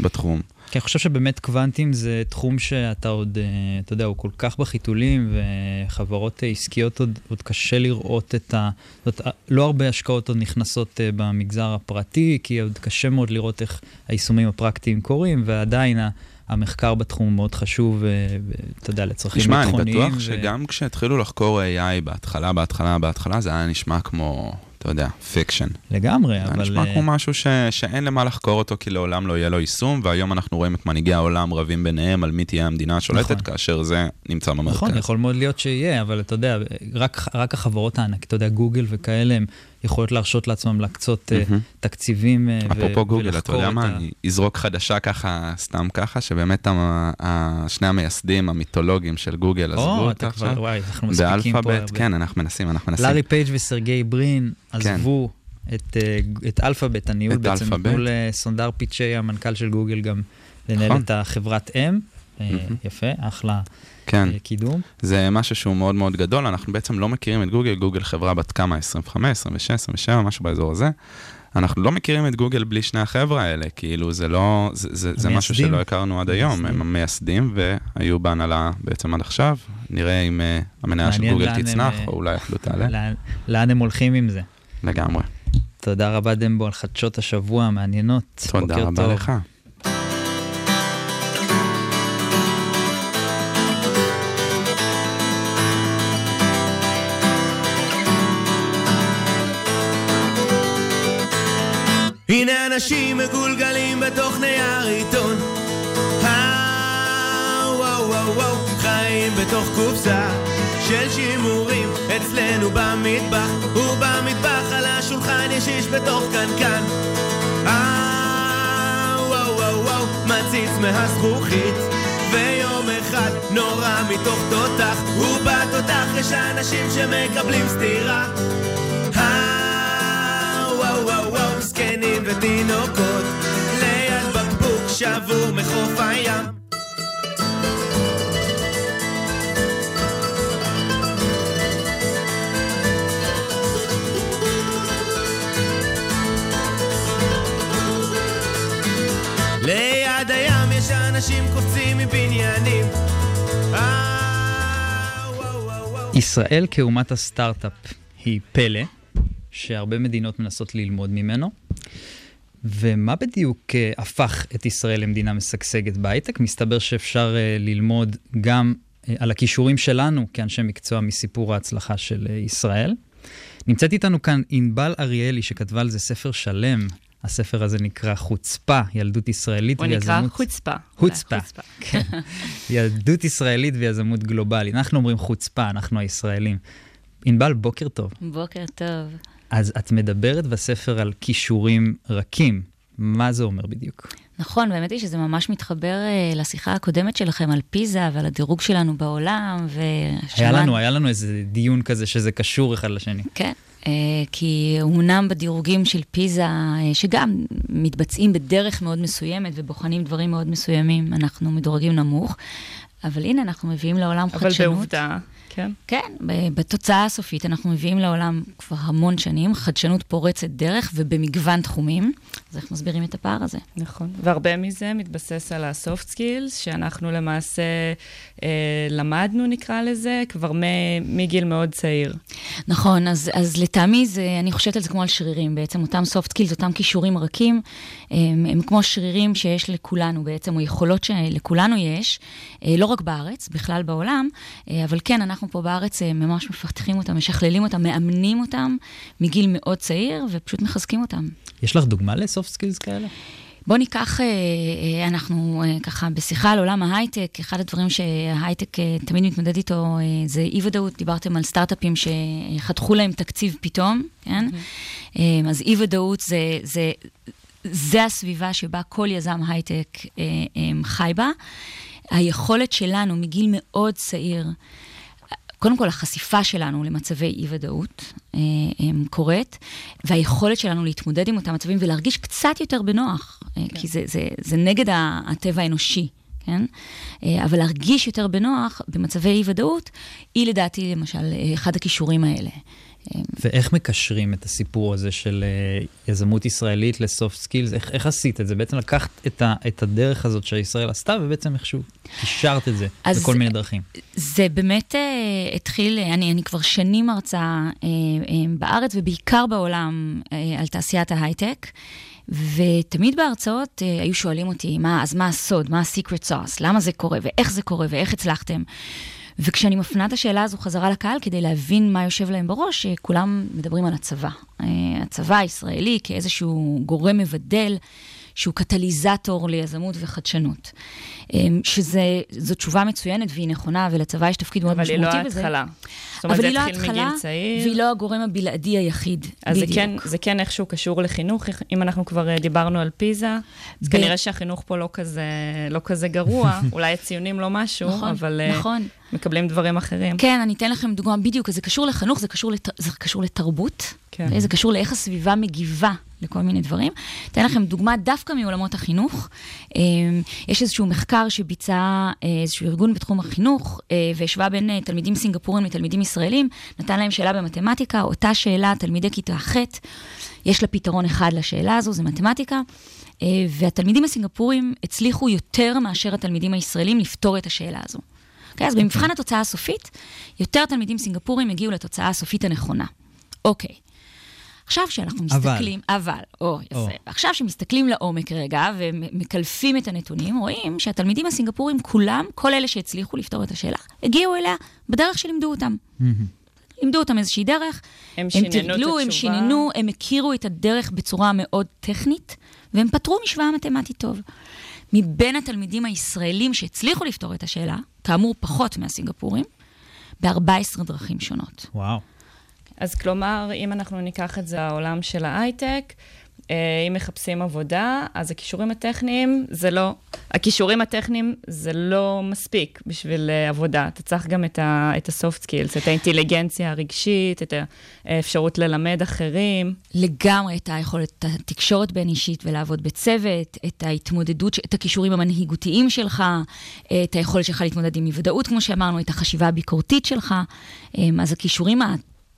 בתחום. כי אני חושב שבאמת קוונטים זה תחום שאתה עוד, אה, אתה יודע, הוא כל כך בחיתולים, וחברות אה, עסקיות עוד, עוד קשה לראות את ה... זאת, אומרת, לא הרבה השקעות עוד נכנסות אה, במגזר הפרטי, כי עוד קשה מאוד לראות איך היישומים הפרקטיים קורים, ועדיין המחקר בתחום הוא מאוד חשוב, אתה יודע, לצרכים אני ביטחוניים. בטוח שגם כשהתחילו לחקור AI בהתחלה, בהתחלה, בהתחלה, זה היה נשמע כמו, אתה יודע, fiction. לגמרי, זה אבל... נשמע אה, כמו משהו ש... שאין למה לחקור אותו, כי לעולם לא יהיה לו יישום, והיום אנחנו רואים את מנהיגי העולם רבים ביניהם על מי תהיה המדינה השולטת, נכון. כאשר זה נמצא במרכז. נכון, יכול מאוד להיות שיהיה, אבל אתה יודע, רק, רק החברות הענק, אתה יודע, גוגל וכאלה, הם יכולות להרשות לעצמם להקצות מהמם. תקציבים אה, ו- אפרופו גוגל, אתה ולחקור יודע את מה, ה- אני אזרוק חדשה ככה, סתם ככה, שבאמת ה- ה- שני המייסדים המיתולוגיים של גוגל עזבו או, אותה אתה כבר, עכשיו. וואי, אנחנו מספיקים פה באלפאבית. כן, אנחנו מנסים, אנחנו מנסים. לארי פייג' וסרגי ברין כן. עזבו את, אה, את אלפאבית, הניהול את בעצם. נתנו לסונדר פיצ'י, המנכ"ל של גוגל, גם לנהל נכון. את החברת אם. אה. יפה, אחלה כן, אה, קידום. זה משהו שהוא מאוד מאוד גדול, אנחנו בעצם לא מכירים את גוגל, גוגל חברה בת כמה, 25, 26, 27, משהו באזור הזה. אנחנו לא מכירים את גוגל בלי שני החבר'ה האלה, כאילו זה לא, זה, זה, זה משהו. שלא הכרנו עד היום, הם המייסדים. והיו בהנהלה בעצם עד עכשיו, נראה אם uh, המניה של גוגל הם, תצנח, אה, או אולי אפילו תעלה, לאן- לאן הם הולכים עם זה? לגמרי. תודה רבה דמבו על חדשות השבוע המעניינות. תודה רבה טוב. לך. הנה אנשים מגולגלים בתוך נייר עיתון. וואו וואו וואו בתוך אצלנו במטבח ובמטבח על השולחן בתוך קנקן. וואו וואו וואו ויום אחד מתוך סטירה. וואו וואו וואו ותינוקות ליד בקבוק שבור מחוף הים. ליד הים יש אנשים קופצים מבניינים. אה. ישראל כאומת הסטארט-אפ היא פלא, שהרבה מדינות מנסות ללמוד ממנו. ומה בדיוק אה, הפך את ישראל למדינה משגשגת בהייטק? מסתבר שאפשר אה, ללמוד גם אה, על הכישורים שלנו כאנשי מקצוע מסיפור ההצלחה של אה, ישראל. נמצאת איתנו כאן ענבל אריאלי, שכתבה על זה ספר שלם. הספר הזה נקרא חוצפה, ילדות ישראלית הוא נקרא ויזמות... חוצפה. חוצפה. כן. [LAUGHS] ילדות ישראלית ויזמות גלובלית. אנחנו אומרים חוצפה, אנחנו הישראלים. ענבל, בוקר טוב. בוקר טוב. אז את מדברת בספר על כישורים רכים. מה זה אומר בדיוק? נכון, באמת היא שזה ממש מתחבר uh, לשיחה הקודמת שלכם על פיזה ועל הדירוג שלנו בעולם, היה לנו, היה לנו איזה דיון כזה שזה קשור אחד לשני. כן, uh, כי אמנם בדירוגים של פיזה, uh, שגם מתבצעים בדרך מאוד מסוימת ובוחנים דברים מאוד מסוימים, אנחנו מדורגים נמוך, אבל הנה, אנחנו מביאים לעולם אבל חדשנות. אבל בעובדה, כן. כן, בתוצאה הסופית אנחנו מביאים לעולם כבר המון שנים חדשנות פורצת דרך ובמגוון תחומים. אז איך מסבירים את הפער הזה? נכון. והרבה מזה מתבסס על ה-soft skills, שאנחנו למעשה אה, למדנו, נקרא לזה, כבר מ- מגיל מאוד צעיר. נכון, אז, אז לטעמי זה, אני חושבת על זה כמו על שרירים בעצם, אותם soft skills, אותם כישורים רכים, הם, הם כמו שרירים שיש לכולנו בעצם, או יכולות שלכולנו יש, אה, לא רק בארץ, בכלל בעולם, אה, אבל כן, אנחנו פה בארץ אה, ממש מפתחים אותם, משכללים אותם, מאמנים אותם מגיל מאוד צעיר, ופשוט מחזקים אותם. יש לך דוגמה ל-soft skills כאלה? בואו ניקח, אנחנו ככה בשיחה על עולם ההייטק, אחד הדברים שההייטק תמיד מתמודד איתו זה אי-ודאות, דיברתם על סטארט-אפים שחתכו להם תקציב פתאום, כן? אה, אז אי-ודאות זה, זה, זה הסביבה שבה כל יזם הייטק אה, אה, חי בה. היכולת שלנו מגיל מאוד צעיר, קודם כל, החשיפה שלנו למצבי אי-ודאות אה, אה, קורית, והיכולת שלנו להתמודד עם אותם מצבים ולהרגיש קצת יותר בנוח, אה, כן. כי זה, זה, זה נגד הטבע האנושי. כן? אה, אבל להרגיש יותר בנוח במצבי אי-ודאות, היא לדעתי למשל אחד הכישורים האלה. ואיך מקשרים את הסיפור הזה של uh, יזמות ישראלית לסופט סקילס? איך, איך עשית את זה? בעצם לקחת את, ה, את הדרך הזאת שישראל עשתה, ובעצם איכשהו קישרת את זה בכל מיני דרכים. זה באמת uh, התחיל, אני, אני כבר שנים מרצה uh, uh, בארץ, ובעיקר בעולם, uh, על תעשיית ההייטק. ותמיד בהרצאות uh, היו שואלים אותי, מה, אז מה הסוד, מה ה-secret sauce, למה זה קורה, ואיך זה קורה, ואיך הצלחתם. וכשאני מפנה את השאלה הזו חזרה לקהל כדי להבין מה יושב להם בראש, כולם מדברים על הצבא. הצבא הישראלי כאיזשהו גורם מבדל, שהוא קטליזטור ליזמות וחדשנות. שזו תשובה מצוינת והיא נכונה, ולצבא יש תפקיד מאוד משמעותי בזה. אבל היא לא ההתחלה. זאת אומרת, זה התחיל מגיל צעיר. והיא לא הגורם הבלעדי היחיד, אז בדיוק. אז כן, זה כן איכשהו קשור לחינוך, אם אנחנו כבר דיברנו על פיזה, אז ב... כנראה שהחינוך פה לא כזה, לא כזה גרוע, [LAUGHS] אולי הציונים לא משהו, נכון, אבל נכון. מקבלים דברים אחרים. כן, אני אתן לכם דוגמה בדיוק, זה קשור לחינוך, זה קשור, לת... זה קשור לתרבות, כן. זה קשור לאיך הסביבה מגיבה לכל מיני דברים. אתן לכם דוגמה דווקא מעולמות החינוך. יש איזשהו מחקר שביצע איזשהו ארגון בתחום החינוך, והשווה בין תלמידים סינגפורים לתלמידים ישראלים, נתן להם שאלה במתמטיקה, אותה שאלה, תלמידי כיתה ח', יש לה פתרון אחד לשאלה הזו, זה מתמטיקה. והתלמידים הסינגפורים הצליחו יותר מאשר התלמידים הישראלים לפתור את השאלה הזו. אוקיי, אז במבחן התוצאה הסופית, יותר תלמידים סינגפורים הגיעו לתוצאה הסופית הנכונה. אוקיי. עכשיו שאנחנו מסתכלים, אבל, אבל או, יפה, או. עכשיו שמסתכלים לעומק רגע ומקלפים את הנתונים, רואים שהתלמידים הסינגפורים כולם, כל אלה שהצליחו לפתור את השאלה, הגיעו אליה בדרך שלימדו אותם. לימדו אותם איזושהי דרך, הם, הם תרגלו, הם שיננו, הם הכירו את הדרך בצורה מאוד טכנית, והם פתרו משוואה מתמטית טוב. מבין התלמידים הישראלים שהצליחו לפתור את השאלה, כאמור פחות מהסינגפורים, ב-14 דרכים שונות. וואו. אז כלומר, אם אנחנו ניקח את זה העולם של ההייטק, אם מחפשים עבודה, אז הכישורים הטכניים זה לא, הכישורים הטכניים זה לא מספיק בשביל אה, עבודה. אתה צריך גם את ה-soft skills, את האינטליגנציה הרגשית, את האפשרות ללמד אחרים. לגמרי, את היכולת, התקשורת בין אישית ולעבוד בצוות, את ההתמודדות, את הכישורים המנהיגותיים שלך, את היכולת שלך להתמודד עם אי כמו שאמרנו, את החשיבה הביקורתית שלך. אז הכישורים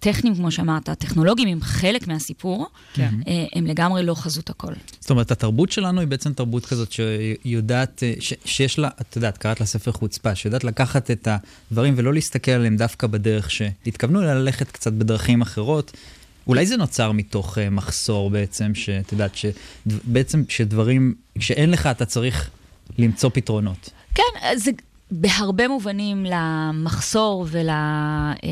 הטכניים, כמו שאמרת, הטכנולוגיים הם חלק מהסיפור, כן. אה, הם לגמרי לא חזות הכל. זאת אומרת, התרבות שלנו היא בעצם תרבות כזאת שיודעת, אה, ש, שיש לה, את יודעת, קראת לה ספר חוצפה, שיודעת לקחת את הדברים ולא להסתכל עליהם דווקא בדרך שהתכוונו, אלא ללכת קצת בדרכים אחרות. אולי זה נוצר מתוך uh, מחסור בעצם, שאת יודעת, שבעצם כשדברים, כשאין לך אתה צריך למצוא פתרונות. כן, זה, בהרבה מובנים למחסור ולנססיטי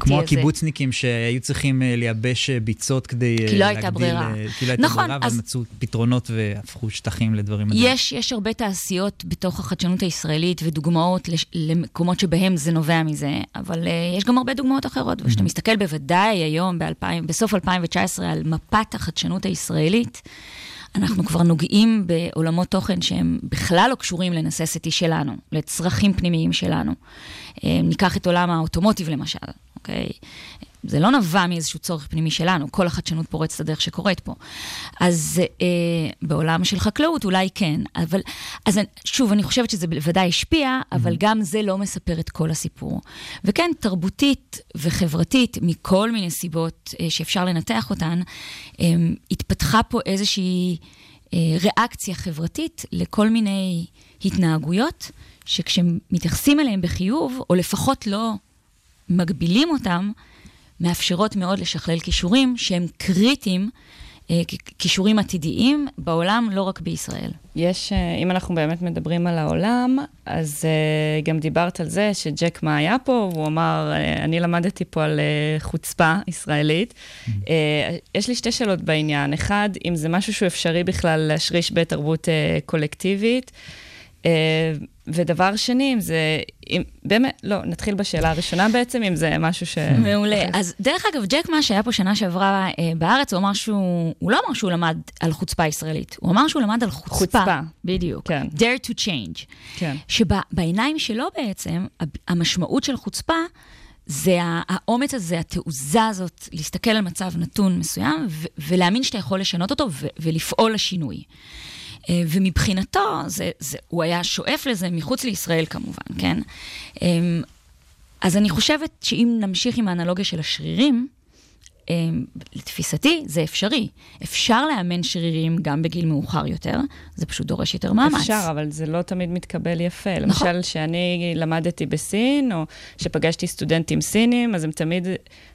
כמו הזה. כמו הקיבוצניקים שהיו צריכים אה, לייבש אה, ביצות כדי להגדיל... כי לא הייתה ברירה. כי לא הייתה נכון, ברירה, אז... מצאו פתרונות והפכו שטחים לדברים מדהים. יש, יש הרבה תעשיות בתוך החדשנות הישראלית ודוגמאות למקומות שבהם זה נובע מזה, אבל uh, יש גם הרבה דוגמאות אחרות. וכשאתה mm-hmm. מסתכל בוודאי היום, ב- בסוף 2019, על מפת החדשנות הישראלית, אנחנו כבר נוגעים בעולמות תוכן שהם בכלל לא קשורים לנססיטי שלנו, לצרכים פנימיים שלנו. אה, ניקח את עולם האוטומוטיב למשל, אוקיי? זה לא נבע מאיזשהו צורך פנימי שלנו, כל החדשנות פורצת הדרך שקורית פה. אז אה, בעולם של חקלאות אולי כן, אבל, אז שוב, אני חושבת שזה בוודאי השפיע, אבל mm-hmm. גם זה לא מספר את כל הסיפור. וכן, תרבותית וחברתית, מכל מיני סיבות אה, שאפשר לנתח אותן, אה, התפתחה פה איזושהי אה, ריאקציה חברתית לכל מיני התנהגויות, שכשמתייחסים אליהן בחיוב, או לפחות לא מגבילים אותם, מאפשרות מאוד לשכלל כישורים שהם קריטיים, אה, כישורים עתידיים בעולם, לא רק בישראל. יש, אה, אם אנחנו באמת מדברים על העולם, אז אה, גם דיברת על זה שג'ק מה היה פה, והוא אמר, אני למדתי פה על חוצפה ישראלית. Mm-hmm. יש לי שתי שאלות בעניין. אחד, אם זה משהו שהוא אפשרי בכלל להשריש בתרבות קולקטיבית. ודבר שני, אם זה, אם, באמת, לא, נתחיל בשאלה הראשונה בעצם, אם זה משהו ש... מעולה. אז דרך אגב, ג'ק מה שהיה פה שנה שעברה אה, בארץ, הוא אמר שהוא, הוא לא אמר שהוא למד על חוצפה ישראלית, הוא אמר שהוא למד על חוצפה. חוצפה. בדיוק. כן. dare to change. כן. שבעיניים שלו בעצם, המשמעות של חוצפה, זה האומץ הזה, התעוזה הזאת, להסתכל על מצב נתון מסוים, ולהאמין שאתה יכול לשנות אותו ולפעול לשינוי. אה, ומבחינתו, זה, זה, הוא היה שואף לזה מחוץ לישראל כמובן, כן? אמ, אז אני חושבת שאם נמשיך עם האנלוגיה של השרירים, אמ, לתפיסתי, זה אפשרי. אפשר לאמן שרירים גם בגיל מאוחר יותר, זה פשוט דורש יותר מאמץ. אפשר, אבל זה לא תמיד מתקבל יפה. נכון. למשל, כשאני למדתי בסין, או שפגשתי סטודנטים סינים, אז הם תמיד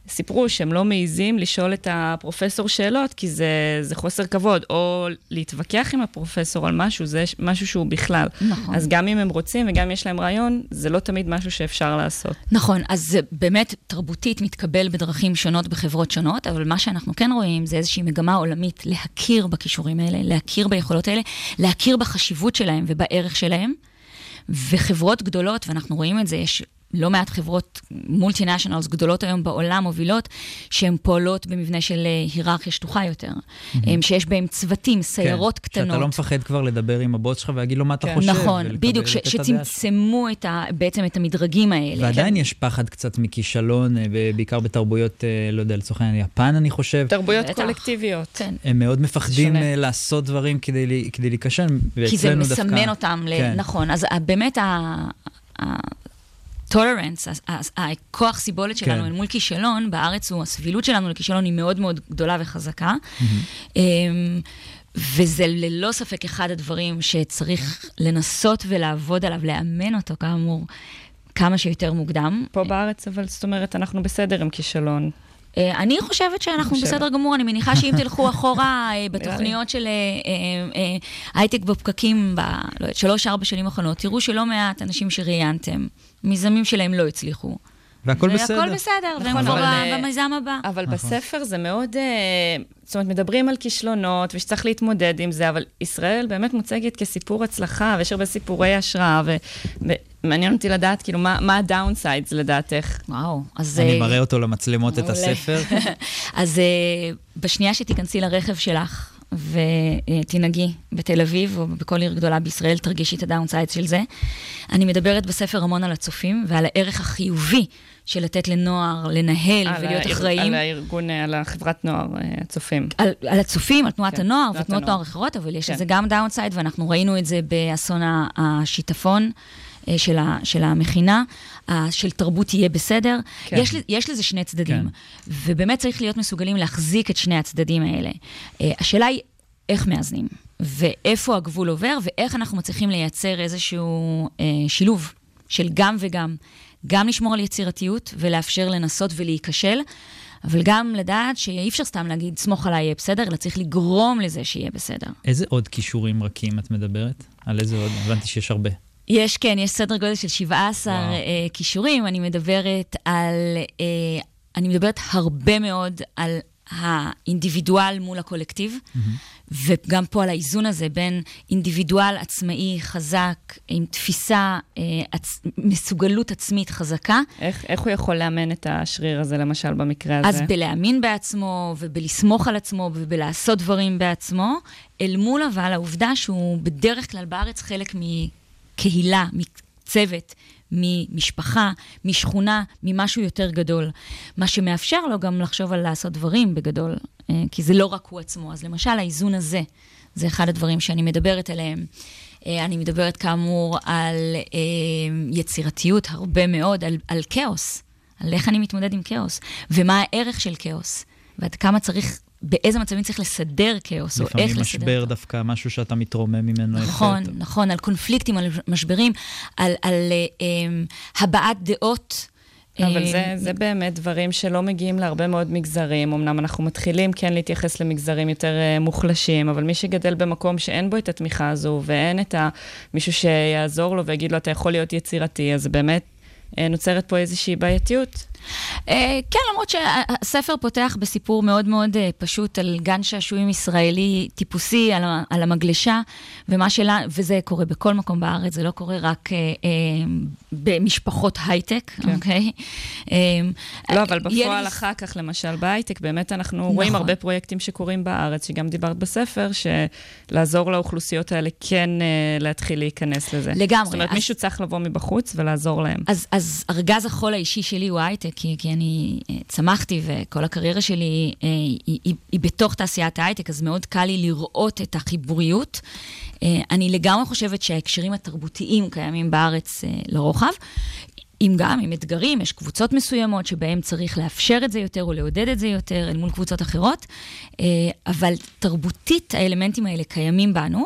סיפרו שהם לא מעיזים לשאול את הפרופסור שאלות, כי זה, זה חוסר כבוד, או להתווכח עם הפרופסור על משהו, זה משהו שהוא בכלל. נכון. אז גם אם הם רוצים וגם אם יש להם רעיון, זה לא תמיד משהו שאפשר לעשות. נכון, אז זה באמת תרבותית מתקבל בדרכים שונות בחברות שונות, אבל מה שאנחנו כן רואים זה איזושהי מגמה עולמית להכיר בכישורים האלה, להכיר ביכולות האלה, להכיר בחשיבות שלהם ובערך שלהם. וחברות גדולות, ואנחנו רואים את זה, יש לא מעט חברות מולטינשיונלס גדולות היום בעולם מובילות, שהן פועלות במבנה של אה, היררכיה שטוחה יותר, mm-hmm. שיש בהם צוותים, סיירות כן, קטנות. שאתה לא מפחד כבר לדבר עם הבוס שלך ולהגיד לו מה אתה כן. חושב. נכון, בדיוק, ש- שצמצמו את ה- בעצם את המדרגים האלה. ועדיין כן. יש פחד קצת מכישלון, אה, בעיקר בתרבויות, אה, לא יודע, לצורך העניין יפן אני חושב. תרבויות. קולקטיביות. כן. הם מאוד מפחדים שונה. לעשות דברים כדי, כדי להיכשל, כי זה מסמן דווקא... אותם, כן. נכון. אז באמת ה... טולרנס, הכוח סיבולת שלנו כן. אל מול כישלון, בארץ הוא, הסבילות שלנו לכישלון היא מאוד מאוד גדולה וחזקה. Mm-hmm. וזה ללא ספק אחד הדברים שצריך לנסות ולעבוד עליו, לאמן אותו, כאמור, כמה שיותר מוקדם. פה בארץ, אבל זאת אומרת, אנחנו בסדר עם כישלון. אה, אני חושבת שאנחנו בסדר גמור, אני מניחה שאם [LAUGHS] תלכו אחורה אה, בתוכניות של אה, הייטק בפקקים בשלוש-ארבע שנים האחרונות, תראו שלא מעט אנשים שראיינתם, מיזמים שלהם לא הצליחו. והכל בסדר. והכל בסדר, והם נכון, כבר ב- אה, במיזם הבא. אבל נכון. בספר זה מאוד, אה, זאת אומרת, מדברים על כישלונות ושצריך להתמודד עם זה, אבל ישראל באמת מוצגת כסיפור הצלחה, ויש הרבה סיפורי השראה, ומעניין אותי לדעת, כאילו, מה, מה ה downsides לדעתך? וואו, אז... אני אה, מראה אותו למצלמות את. הספר. [LAUGHS] אז בשנייה שתיכנסי לרכב שלך ותנהגי בתל אביב או בכל עיר גדולה בישראל, תרגישי את ה downside של זה. אני מדברת בספר המון על הצופים ועל הערך החיובי של לתת לנוער לנהל ולהיות האר- אחראים. על הארגון, על החברת נוער, אה, הצופים. על, על הצופים, על תנועת כן, הנוער ותנועות. נוער אחרות, אבל יש כן. לזה גם downside, ואנחנו ראינו את זה באסון השיטפון. אה, של, ה, של המכינה, של תרבות יהיה בסדר. כן. יש, יש לזה שני צדדים, כן. ובאמת צריך להיות מסוגלים להחזיק את שני הצדדים האלה. אה, השאלה היא איך מאזנים, ואיפה הגבול עובר, ואיך אנחנו מצליחים לייצר איזשהו אה, שילוב של גם וגם. גם לשמור על יצירתיות ולאפשר לנסות ולהיכשל, אבל גם לדעת שאי אפשר סתם להגיד, סמוך עליי, יהיה בסדר, אלא צריך לגרום לזה שיהיה בסדר. איזה עוד כישורים רכים את מדברת? על איזה עוד? הבנתי שיש הרבה. יש, כן, יש סדר גודל של 17 וואו. אה, כישורים. אני מדברת על, אה, אני מדברת הרבה מאוד על האינדיבידואל מול הקולקטיב, וגם פה על האיזון הזה בין אינדיבידואל עצמאי, חזק, עם תפיסה, אה, עצ... מסוגלות עצמית חזקה, איך, איך הוא יכול לאמן את השריר הזה, למשל, במקרה הזה? אז בלהאמין בעצמו, ובלסמוך על עצמו, ובלעשות דברים בעצמו, אל מול אבל העובדה שהוא בדרך כלל בארץ חלק מקהילה, מצוות, ממשפחה, משכונה, ממשהו יותר גדול. מה שמאפשר לו גם לחשוב על לעשות דברים בגדול, אה, כי זה לא רק הוא עצמו. אז למשל, האיזון הזה, זה אחד הדברים שאני מדברת עליהם. אה, אני מדברת כאמור על אה, יצירתיות הרבה מאוד, על, על כאוס, על איך אני מתמודד עם כאוס, ומה הערך של כאוס, ועד כמה צריך, באיזה מצבים צריך לסדר כאוס, או איך לפעמים לסדר. משבר דווקא, משהו שאתה מתרומם ממנו. נכון, יותר. נכון, על קונפליקטים, על משברים, על, על אה, אה, הבעת דעות. אבל אה, זה, זה באמת דברים שלא מגיעים להרבה מאוד מגזרים. אמנם אנחנו מתחילים כן להתייחס למגזרים יותר uh, מוחלשים, אבל מי שגדל במקום שאין בו את התמיכה הזו, ואין את ה... מישהו שיעזור לו ויגיד לו, אתה יכול להיות יצירתי, אז באמת uh, נוצרת פה איזושהי בעייתיות. אה, כן, למרות שהספר פותח בסיפור מאוד מאוד אה, פשוט על גן שעשועים ישראלי טיפוסי, על, על המגלשה, ומה שלה, וזה קורה בכל מקום בארץ, זה לא קורה רק אה, אה, במשפחות הייטק, כן. אוקיי? אה, לא, אבל בפועל לי- אחר כך, למשל בהייטק, באמת אנחנו נכון. רואים הרבה פרויקטים שקורים בארץ, שגם דיברת בספר, שלעזור לאוכלוסיות האלה כן אה, להתחיל להיכנס לזה. לגמרי, זאת אומרת, אז- מישהו צריך לבוא מבחוץ ולעזור להם. אז, אז ארגז החול האישי שלי הוא הייטק, כי, כי אני אה, צמחתי וכל הקריירה שלי אה, היא, היא, היא בתוך תעשיית ההייטק, אז מאוד קל לי לראות את החיבוריות. אה, אני לגמרי חושבת שההקשרים התרבותיים קיימים בארץ לרוחב. אם גם עם אתגרים, יש קבוצות מסוימות שבהן צריך לאפשר את זה יותר או לעודד את זה יותר אל מול קבוצות אחרות, אבל תרבותית האלמנטים האלה קיימים בנו,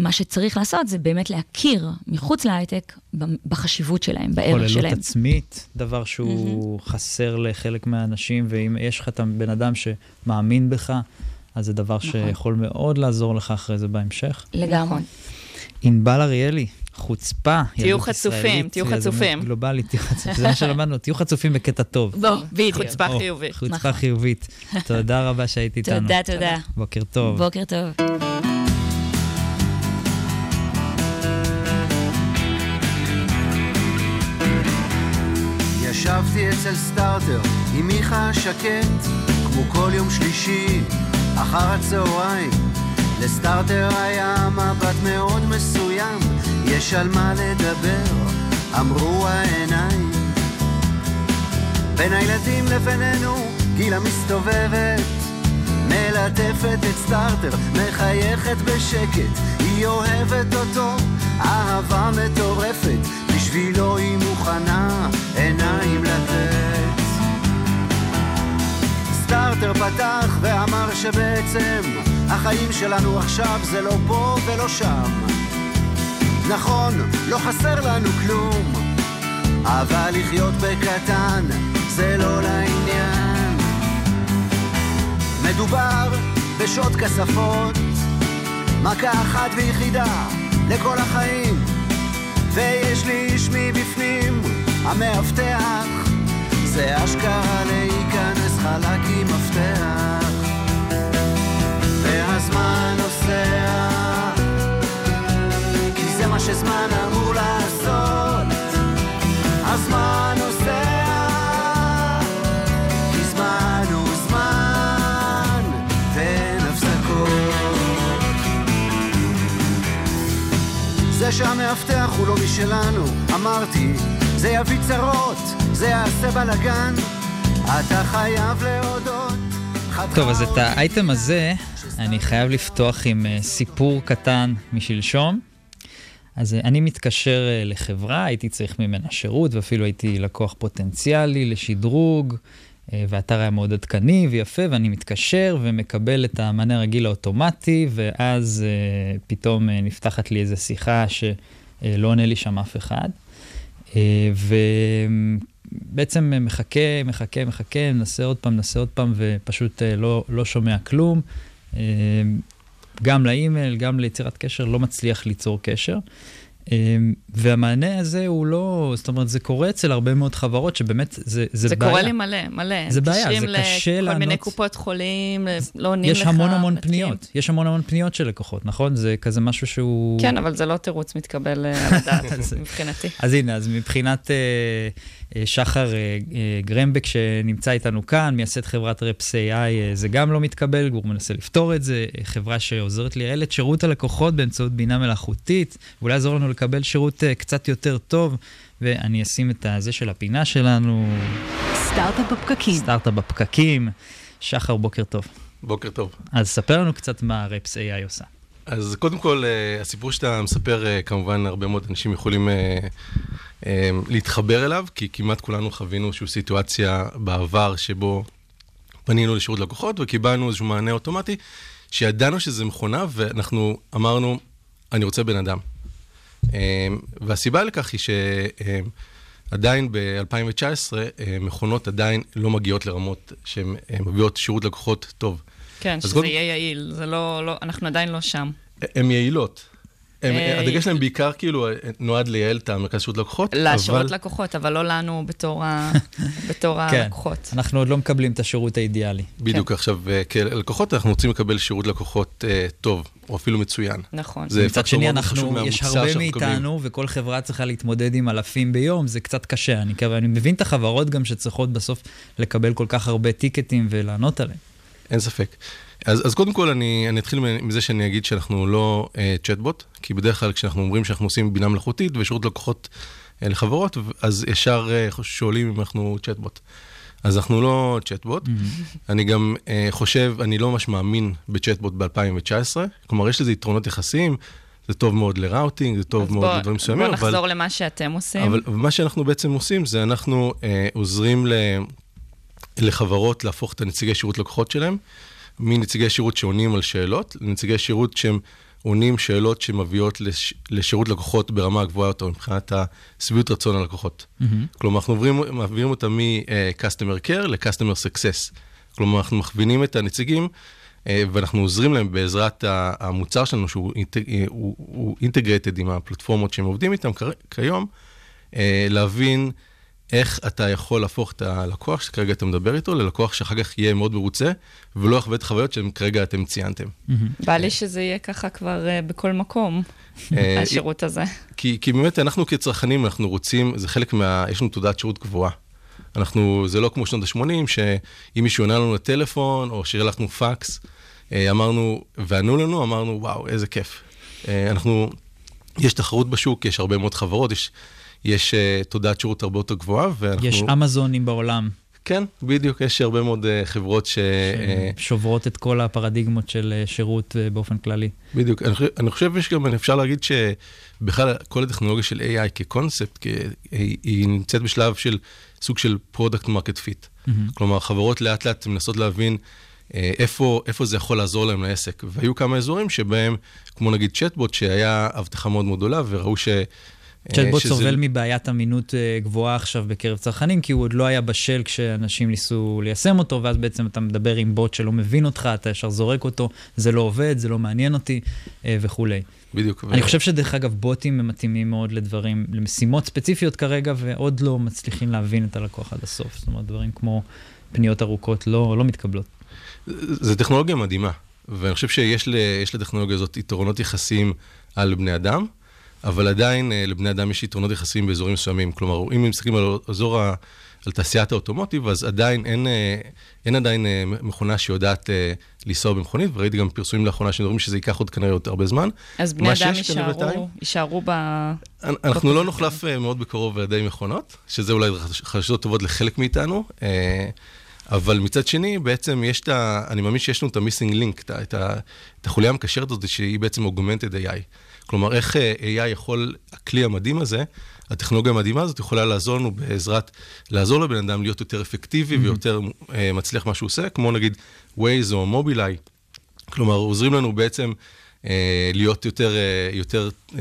ומה שצריך לעשות זה באמת להכיר מחוץ להייטק בחשיבות שלהם, בערך כוללות שלהם. עצמית, דבר שהוא חסר לחלק מהאנשים, ואם יש לך את הבן אדם שמאמין בך, אז זה דבר נכון. שיכול מאוד לעזור לך אחרי זה בהמשך. לגמרי. ענבל אריאלי, חוצפה. תהיו חצופים, תהיו חצופים. גלובלית, תהיו חצופים, זה מה שלמדנו, תהיו חצופים בקטע טוב. בוא, בדיוק. חוצפה חיובית. חוצפה נכון. חיובית. תודה רבה שהיית איתנו. תודה, תודה. בוקר טוב. בוקר טוב. ישבתי אצל סטארטר עם מיכה שקט, כמו כל יום שלישי, אחר הצהריים. לסטארטר היה מבט מאוד מסוים, יש על מה לדבר, אמרו העיניים. בין הילדים לבינינו, גילה מסתובבת, מלטפת את סטארטר, מחייכת בשקט, היא אוהבת אותו, אהבה מטורפת, בשבילו היא מוכנה עיניים לתת. סטארטר פתח ואמר שבעצם החיים שלנו עכשיו זה לא פה ולא שם. נכון, לא חסר לנו כלום, אבל לחיות בקטן זה לא לעניין. מדובר בשעות כספות, מכה אחת ויחידה לכל החיים, ויש לי איש מבפנים, המאבטח. זה אשכרה להיכנס חלק עם מפתח. והזמן נוסע כי זה מה שזמן אמור לעשות. הזמן נוסע זה שהמאבטח הוא לא משלנו. אמרתי זה יביא צרות זה יעשה בלאגן אתה חייב להודות. טוב, אז את האייטם הזה אני חייב לפתוח עם אה, סיפור קטן משלשום. אז אה, אני מתקשר אה, לחברה, הייתי צריך ממנה שירות, ואפילו הייתי לקוח פוטנציאלי לשדרוג, והאתר היה מאוד עדכני ויפה, ואני מתקשר ומקבל את המענה הרגיל האוטומטי, ואז פתאום נפתחת לי איזו שיחה שלא עונה לי שם אף אחד. ו... בעצם מחכה, מחכה, מחכה, מנסה עוד פעם, מנסה עוד פעם, ופשוט אה, לא, לא שומע כלום. אה, גם לאימייל, גם ליצירת קשר, לא מצליח ליצור קשר. אה, והמענה הזה הוא לא, זאת אומרת, זה קורה אצל הרבה מאוד חברות שבאמת זה, זה, זה בעיה. זה קורה לי מלא, מלא. זה בעיה, זה קשה לענות. לכל מיני קופות חולים, לא עונים לך. יש המון המון פניות, יש המון המון פניות של לקוחות, נכון? זה כזה משהו שהוא... כן, אבל זה לא תירוץ מתקבל על הדעת [LAUGHS] מבחינתי. אז הנה, אז מבחינת... אה, שחר אה, אה, גרמבק שנמצא איתנו כאן, מייסד חברת רפס AI, זה גם לא מתקבל, הוא מנסה לפתור את זה, חברה שעוזרת לייעל את שירות הלקוחות באמצעות בינה מלאכותית, ואולי יעזור לנו לקבל שירות קצת יותר טוב, ואני אשים את הזה של הפינה שלנו. סטארט-אפ בפקקים. סטארט-אפ בפקקים. שחר, בוקר טוב. בוקר טוב. אז ספר לנו קצת מה רפס AI עושה. אז קודם כל, הסיפור שאתה מספר, כמובן הרבה מאוד אנשים יכולים להתחבר אליו, כי כמעט כולנו חווינו איזושהי סיטואציה בעבר שבו פנינו לשירות לקוחות וקיבלנו איזשהו מענה אוטומטי, שידענו שזה מכונה ואנחנו אמרנו, אני רוצה בן אדם. אמ, והסיבה לכך היא שעדיין ב-2019 מכונות עדיין לא מגיעות לרמות שהן מביאות שירות לקוחות טוב. כן, שזה יהיה יעיל, זה לא, לא, אנחנו עדיין לא שם. הן יעילות, הדגש שלהם בעיקר כאילו נועד לייעל את המרכז שירות לקוחות, אבל... לשירות לקוחות, אבל לא לנו [LAUGHS] בתור כן, הלקוחות. אנחנו עוד לא מקבלים את השירות האידיאלי. בדיוק, כן. עכשיו, אה, כלקוחות אנחנו רוצים לקבל שירות לקוחות אה, טוב, או אפילו מצוין. נכון. מצד שני, אנחנו, יש הרבה מאיתנו, וכל חברה צריכה להתמודד עם אלפים ביום, זה קצת קשה. אני, אני מבין את החברות גם שצריכות בסוף לקבל כל כך הרבה טיקטים ולענות עליהם. אין ספק. אז, אז קודם כל אני, אני אתחיל מזה שאני אגיד שאנחנו לא אה, צ'טבוט, כי בדרך כלל כשאנחנו אומרים שאנחנו עושים בינה מלאכותית ושירות לקוחות אה, לחברות, אז ישר אה, שואלים אם אנחנו צ'טבוט. אז אנחנו לא צ'טבוט. Mm-hmm. אני גם אה, חושב, אני לא ממש מאמין בצ'טבוט ב-2019, כלומר יש לזה יתרונות יחסיים. זה טוב מאוד לראוטינג, זה טוב מאוד לדברים מסוימים. בוא נחזור אבל, למה שאתם עושים. אבל מה שאנחנו בעצם עושים זה אנחנו אה, עוזרים ל, לחברות להפוך את הנציגי שירות לקוחות שלהם מנציגי שירות שעונים על שאלות, לנציגי שירות שהם עונים שאלות שמביאות לש, לשירות לקוחות ברמה גבוהה יותר מבחינת השביעות רצון הלקוחות. Mm-hmm. כלומר, אנחנו מעבירים, מעבירים אותם מ-customer care ל-customer success. כלומר, אנחנו מכווינים את הנציגים אה, ואנחנו עוזרים להם בעזרת המוצר שלנו, שהוא אינטגרטד עם הפלטפורמות שהם עובדים איתם כיום, אה, להבין איך אתה יכול להפוך את הלקוח שכרגע אתה מדבר איתו ללקוח שאחר כך יהיה מאוד מרוצה, ולא יחווה את החוויות שכרגע אתם ציינתם. בא לי שזה יהיה ככה כבר uh, בכל מקום, [LAUGHS] אה, השירות הזה. כי, כי באמת אנחנו כצרכנים, אנחנו רוצים, זה חלק מה... יש לנו תעודת שירות גבוהה. אנחנו, זה לא כמו שנות ה-80, שאם מישהו עונה לנו לטלפון, או שלחנו פקס, אה, אמרנו, וענו לנו, אמרנו, וואו, איזה כיף. אנחנו, יש תחרות בשוק, יש הרבה מאוד חברות, יש... יש uh, תודעת שירות הרבה יותר גבוהה, ואנחנו... יש אמזונים בעולם. כן, בדיוק, יש הרבה מאוד uh, חברות ש... שוברות את כל הפרדיגמות של uh, שירות uh, באופן כללי. בדיוק, אני, אני חושב שגם אפשר להגיד שבכלל כל הטכנולוגיה של AI כקונספט, כי, היא, היא נמצאת בשלב של סוג של product market fit. כלומר, חברות לאט לאט מנסות להבין איפה, איפה זה יכול לעזור להם לעסק. והיו כמה אזורים שבהם, כמו נגיד צ'טבוט, שהיה הבטחה מאוד מאוד גדולה, וראו ש... צ'טבוט סובל מבעיית אמינות אה, גבוהה עכשיו בקרב צרכנים, כי הוא עוד לא היה בשל כשאנשים ניסו ליישם אותו, ואז בעצם אתה מדבר עם בוט שלא מבין אותך, אתה ישר זורק אותו, זה לא עובד, זה לא מעניין אותי אה, וכולי. בדיוק. אני חושב שדרך אגב, בוטים הם מתאימים מאוד לדברים, למשימות ספציפיות כרגע, ועוד לא מצליחים להבין את הלקוח עד הסוף. זאת אומרת, דברים כמו פניות ארוכות לא, לא מתקבלות. זו טכנולוגיה מדהימה, ואני חושב שיש לטכנולוגיה הזאת יתרונות יחסיים על בני אדם. אבל עדיין אה, לבני אדם יש יתרונות יחסיים באזורים מסוימים. כלומר, אם מסתכלים על אזור ה... על תעשיית האוטומוטיב, אז עדיין אין, אה, אין עדיין אה, מכונה שיודעת לנסוע במכונית, וראיתי גם פרסומים לאחרונה שמדברים שזה ייקח עוד כנראה עוד הרבה זמן. אז בני אדם יישארו, יישארו ב... אנחנו לא נוחלף מאוד בקרוב על ידי מכונות, שזה אולי חדשות טובות לחלק מאיתנו, אבל מצד שני, בעצם יש את ה... אני מאמין שיש לנו את ה-missing link, את, את, את החוליה המקשרת הזאת, שהיא בעצם augmented AI. כלומר, איך אה, AI יכול, הכלי המדהים הזה, הטכנולוגיה המדהימה הזאת יכולה לעזור לנו בעזרת, לעזור לבן אדם להיות יותר אפקטיבי mm-hmm. ויותר uh, מצליח מה שהוא עושה, כמו נגיד Waze או Mobileye. כלומר, עוזרים לנו בעצם uh, להיות יותר, uh, יותר, uh,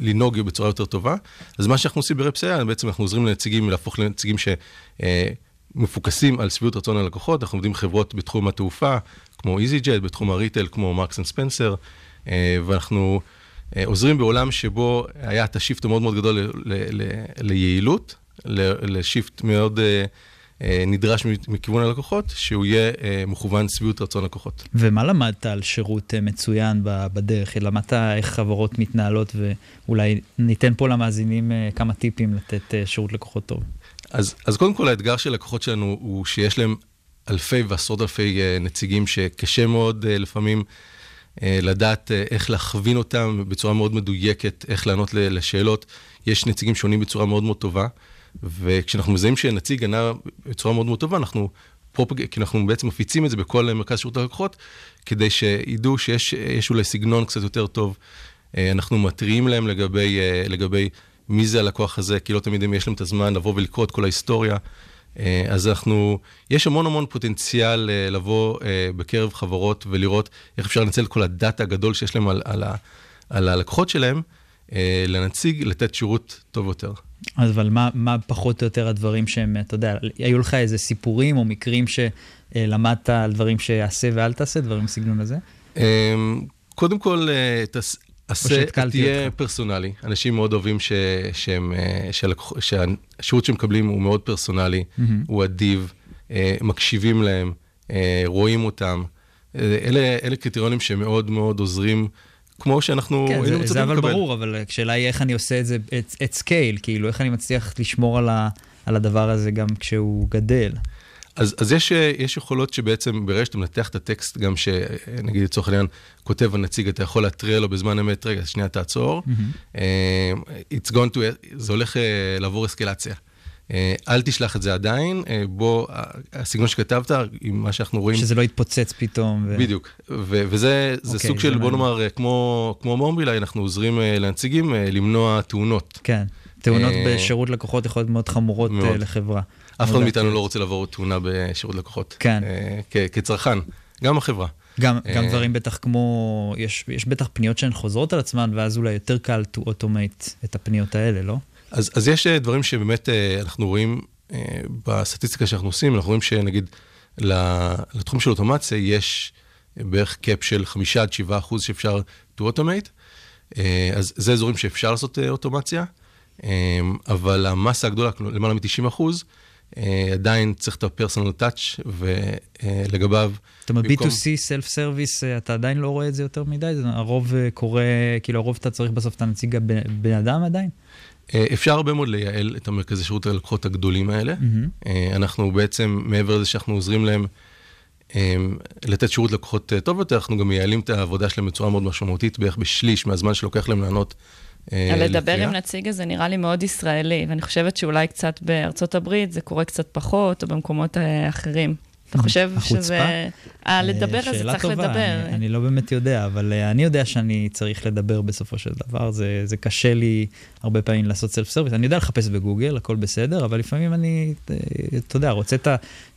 לנהוג בצורה יותר טובה. אז מה שאנחנו עושים ברפסיה, בעצם אנחנו עוזרים לנציגים להפוך לנציגים שמפוקסים על שביעות רצון הלקוחות. אנחנו עובדים חברות בתחום התעופה, כמו EasyJet, בתחום ה retail, כמו Marks and Spencer, ואנחנו... אה, עוזרים בעולם שבו היה את ה shift המאוד מאוד גדול ל, ל, ל, ליעילות, ל shift מאוד uh, נדרש מכיוון הלקוחות, שהוא יהיה מכוון שביעות רצון לקוחות. ומה למדת על שירות מצוין בדרך? למדת איך חברות מתנהלות, ואולי ניתן פה למאזינים כמה טיפים לתת שירות לקוחות טוב. אז, אז קודם כל האתגר של לקוחות שלנו הוא שיש להם אלפי ועשרות אלפי נציגים שקשה מאוד לפעמים אה, לדעת אה, איך להכווין אותם בצורה מאוד מדויקת, איך לענות לשאלות. יש נציגים שונים בצורה מאוד מאוד טובה, וכשאנחנו מזהים שנציג ענה בצורה מאוד מאוד טובה, אנחנו, פרופג... כי אנחנו בעצם מפיצים את זה בכל מרכז שירות הלקוחות, כדי שידעו שיש אולי סגנון קצת יותר טוב. אה, אנחנו מתריעים להם לגבי, לגבי מי זה הלקוח הזה, כי לא תמיד יש להם את הזמן לבוא ולקרוא את כל ההיסטוריה. אה, אז אנחנו, יש המון המון פוטנציאל אה, לבוא אה, בקרב חברות ולראות איך אפשר לנצל את כל הדאטה הגדול שיש להם על, על, על הלקוחות שלהם, לנציג, לתת שירות טוב יותר. אז אבל מה, מה פחות או יותר הדברים שהם, אתה יודע, היו לך איזה סיפורים או מקרים שלמדת על דברים שיעשה ואל תעשה, דברים בסגנון הזה? קודם כל, עשה, תהיה אותך. פרסונלי. אנשים מאוד אוהבים ש, שהם, אה, שלקח, שהשירות שהם מקבלים הוא מאוד פרסונלי, mm-hmm. הוא אדיב, אה, מקשיבים להם, אה, רואים אותם. אלה, אלה קריטריונים שמאוד מאוד עוזרים. כמו שאנחנו כן, היינו מצפים לקבל. זה אבל ברור, אבל השאלה היא איך אני עושה את זה at scale, כאילו איך אני מצליח לשמור על, ה, על הדבר הזה גם כשהוא גדל. אז, אז יש, יש יכולות שבעצם ברגע שאתה מנתח את הטקסט, גם שנגיד לצורך העניין כותב הנציג, אתה יכול להתריע לו בזמן אמת, רגע, שנייה תעצור. Mm-hmm. Uh, it's going to, זה הולך לעבור אסקלציה. אל תשלח את זה עדיין, בוא, הסגנון שכתבת, עם מה שאנחנו רואים... שזה לא יתפוצץ פתאום. ו... בדיוק, ו- וזה okay, אוקיי, סוג של, בוא נאמר, כמו, כמו Mobileye, אנחנו עוזרים לנציגים למנוע תאונות. כן, תאונות בשירות לקוחות יכולות להיות מאוד חמורות מאוד. לחברה. אף אחד מאיתנו לא רוצה לעבור תאונה בשירות לקוחות. כן. אה, כצרכן, גם החברה. גם, גם אה, דברים בטח כמו, יש, יש בטח פניות שהן חוזרות על עצמן, ואז אולי יותר קל to automate את הפניות האלה, לא? אז, אז יש אה, דברים שבאמת אנחנו רואים בסטטיסטיקה שאנחנו עושים, אנחנו רואים שנגיד לתחום של אוטומציה יש בערך קאפ של 5 עד 7 אחוז שאפשר to automate, אז זה אזורים שאפשר לעשות אוטומציה, אבל המסה הגדולה, למעלה מ-90 אחוז, עדיין צריך את ה-personal touch, ולגביו... זאת אומרת, במקום... B2C, self-service, אה, אתה עדיין לא רואה את זה יותר מדי? הרוב אה, קורה, כאילו הרוב אתה צריך בסוף את הנציג הבן אדם עדיין? אפשר הרבה מאוד לייעל את המרכזי שירות הלקוחות הגדולים האלה. Mm-hmm. אנחנו בעצם, מעבר לזה שאנחנו עוזרים להם לתת שירות לקוחות טוב יותר, אנחנו גם מייעלים את העבודה שלהם בצורה מאוד משמעותית, בערך בשליש מהזמן שלוקח להם לענות אה, לדבר עם נציג הזה נראה לי מאוד ישראלי, ואני חושבת שאולי קצת בארצות הברית זה קורה קצת פחות, או במקומות אה, אחרים. אתה חושב שזה... אה, לדבר הזה צריך טובה. לדבר. אני, אני לא באמת יודע, אבל אני יודע שאני צריך לדבר בסופו של דבר. זה, זה קשה לי הרבה פעמים לעשות סלף סרוויס. אני יודע לחפש בגוגל, הכל בסדר, אבל לפעמים אני, אתה יודע, רוצה את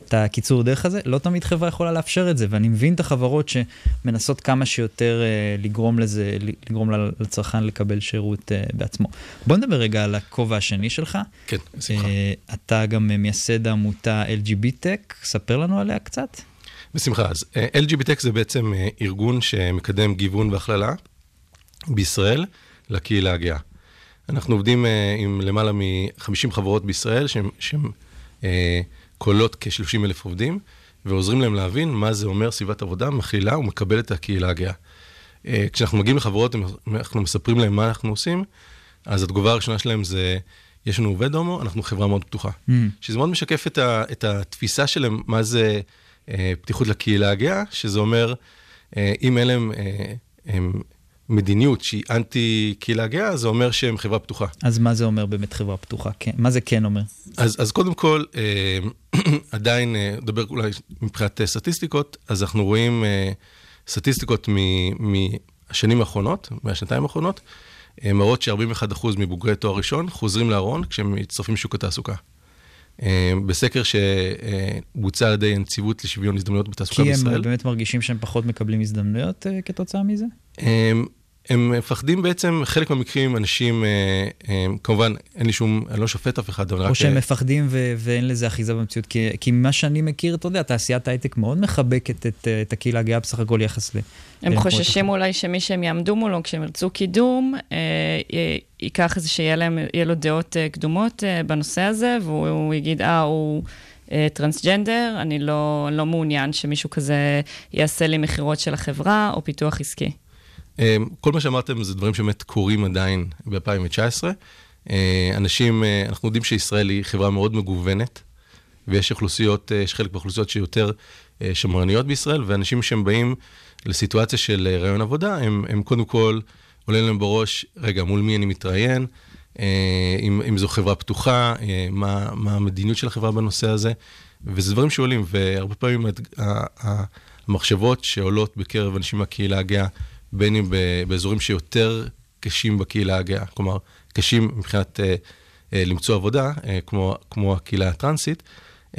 את הקיצור דרך הזה, לא תמיד חברה יכולה לאפשר את זה, ואני מבין את החברות שמנסות כמה שיותר uh, לגרום לזה, לגרום לצרכן לקבל שירות uh, בעצמו. בוא נדבר רגע על הכובע השני שלך. כן, בשמחה. Uh, אתה גם מייסד העמותה LGB Tech, ספר לנו עליה קצת. בשמחה. אז uh, LGB Tech זה בעצם uh, ארגון שמקדם גיוון והכללה בישראל לקהילה הגאה. אנחנו עובדים uh, עם למעלה מ-50 חברות בישראל שהן כוללות כ-30 אלף עובדים, ועוזרים להם להבין מה זה אומר סביבת עבודה מכלילה ומקבלת את הקהילה הגאה. Uh, כשאנחנו מגיעים לחברות, אנחנו מספרים להם מה אנחנו עושים, אז התגובה הראשונה שלהם זה, יש לנו עובד הומו, אנחנו חברה מאוד פתוחה. Mm. שזה מאוד משקף את, ה, את התפיסה שלהם, מה זה uh, פתיחות לקהילה הגאה, שזה אומר, uh, אם אין להם... Uh, מדיניות שהיא אנטי קהילה גאה, זה אומר שהם חברה פתוחה. אז מה זה אומר באמת חברה פתוחה? כן, מה זה כן אומר? אז, אז קודם כל, אה, [CLEARS THROAT] עדיין, אה, נדבר אולי מבחינת אה, סטטיסטיקות, אז אנחנו רואים אה, סטטיסטיקות מהשנים האחרונות, מהשנתיים האחרונות, מראות ש-41% מבוגרי תואר ראשון חוזרים לארון כשהם מצטרפים לשוק התעסוקה. אה, בסקר שבוצע על ידי הנציבות לשוויון הזדמנויות בתעסוקה בישראל. כי הם באמת מרגישים שהם פחות מקבלים הזדמנויות אה, כתוצאה מזה? הם, הם מפחדים בעצם, חלק מהמקרים, אנשים, אה, כמובן, אין לי שום, אני לא שופט אף אחד, אבל רק... או שהם מפחדים ו- ואין לזה אחיזה במציאות, כי, כי ממה שאני מכיר, אתה יודע, תעשיית הייטק מאוד מחבקת את, את הקהילה הגאה בסך הכל יחס ל... הם חוששים אולי שמי שהם יעמדו מולו, כשהם ירצו קידום, אה, ייקח איזה שיהיה להם, יהיה לו דעות אה, קדומות אה, בנושא הזה, והוא יגיד, אה, הוא... טרנסג'נדר, אני לא, לא מעוניין שמישהו כזה יעשה לי מכירות של החברה או פיתוח עסקי. כל מה שאמרתם זה דברים שבאמת קורים עדיין ב-2019. אנשים, אנחנו יודעים שישראל היא חברה מאוד מגוונת, ויש אוכלוסיות, יש חלק מהאוכלוסיות שיותר שמרניות בישראל, ואנשים שהם באים לסיטואציה של אה, רעיון עבודה, הם, הם קודם כל עולה להם בראש, רגע, מול מי אני מתראיין, אה, אם, אם זו חברה פתוחה, אה, מה, מה המדיניות של החברה בנושא הזה, וזה דברים שעולים, והרבה פעמים המחשבות שעולות בקרב אנשים מהקהילה הגאה, בין אם באזורים שיותר קשים בקהילה הגאה, כלומר, קשים מבחינת אה, אה, למצוא עבודה, אה, כמו, כמו הקהילה הטרנסית,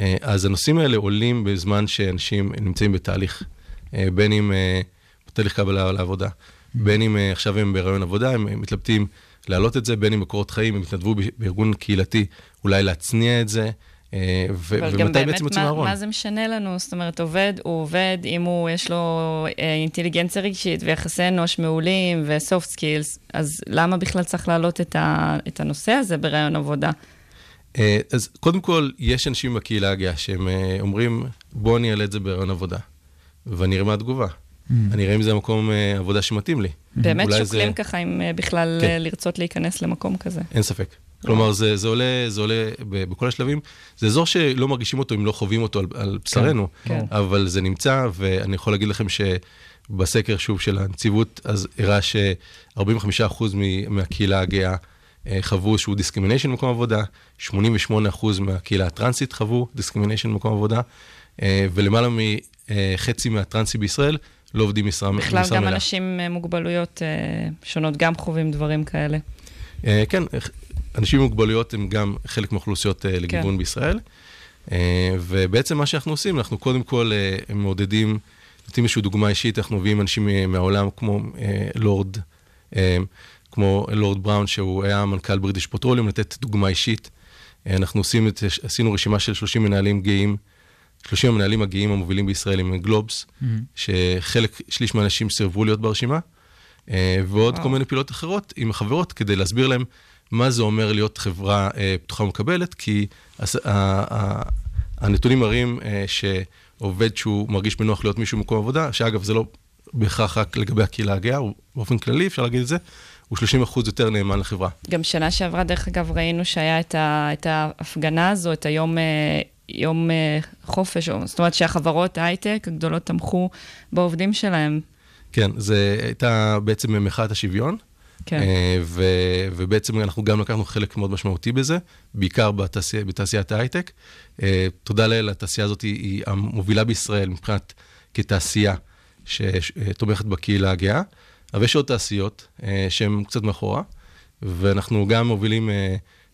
אה, אז הנושאים האלה עולים בזמן שאנשים נמצאים בתהליך אה, בין אם אה, בתהליך קבלה לעבודה, בין אם אה, עכשיו הם ברעיון עבודה, הם מתלבטים להעלות את זה, בין אם בקורות חיים, הם התנדבו בארגון קהילתי, אולי להצניע את זה. ומתי בעצם יוצאים מהארון? מה זה משנה לנו? זאת אומרת, עובד, הוא עובד, אם הוא, יש לו אינטליגנציה רגשית ויחסי אנוש מעולים וסופט סקילס, אז למה בכלל צריך להעלות את, ה, את הנושא הזה ברעיון עבודה? אז קודם כל, יש אנשים בקהילה הגאה שהם אומרים, בואו אני אעלה את זה ברעיון עבודה. ואני אראה מה התגובה. Mm. אני אראה אם זה מקום uh, עבודה שמתאים לי. באמת שוקלים זה... ככה אם בכלל כן. לרצות להיכנס למקום כזה. אין ספק. כלומר, זה, זה עולה, זה עולה ב, בכל השלבים. זה אזור שלא מרגישים אותו אם לא חווים אותו על, על בשרנו, כן, כן. אבל זה נמצא, ואני יכול להגיד לכם שבסקר, שוב, של הנציבות, אז הראה ש-45% מהקהילה הגאה חוו איזשהו discrimination במקום עבודה, 88% מהקהילה הטרנסית חוו discrimination במקום עבודה, ולמעלה אה, חצי מהטרנסים בישראל לא עובדים משרה מלאה. בכלל גם אנשים עם מוגבלויות אה, שונות גם חווים דברים כאלה. אה, כן, אנשים עם מוגבלויות הם גם חלק מהאוכלוסיות לגיוון כן. בישראל. ובעצם מה שאנחנו עושים, אנחנו קודם כל מעודדים, נותנים איזושהי דוגמה אישית, אנחנו מביאים אנשים מהעולם כמו לורד, כמו לורד בראון, שהוא היה מנכ"ל בריטיש פוטרוליום, לתת דוגמה אישית. אנחנו עושים את, עשינו רשימה של 30 מנהלים גאים. 30 המנהלים הגאים המובילים בישראל עם גלובס, mm-hmm. שחלק, שליש מהאנשים סירבו להיות ברשימה, אה, ועוד wow. כל מיני פעילות אחרות עם החברות, כדי להסביר להם מה זה אומר להיות חברה אה, פתוחה ומקבלת, כי הנתונים מראים אה, שעובד שהוא מרגיש בנוח להיות מישהו במקום עבודה, שאגב, זה לא בהכרח רק לגבי הקהילה הגאה, באופן כללי, אפשר להגיד את זה, הוא 30 אחוז יותר נאמן לחברה. גם שנה שעברה, דרך אגב, ראינו שהיה את, ה, את ההפגנה הזו, את היום יום אה, חופש, זאת אומרת שהחברות ההייטק הגדולות תמכו בעובדים שלהם. כן, זו הייתה בעצם מחאת השוויון. כן. אה, ובעצם אנחנו גם לקחנו חלק מאוד משמעותי בזה, בעיקר בתעשייה, בתעשיית ההייטק. אה, תודה לאל, התעשייה הזאת היא, המובילה בישראל מבחינת כתעשייה שתומכת בקהילה הגאה, אבל יש עוד תעשיות שהן קצת מאחורה, ואנחנו גם מובילים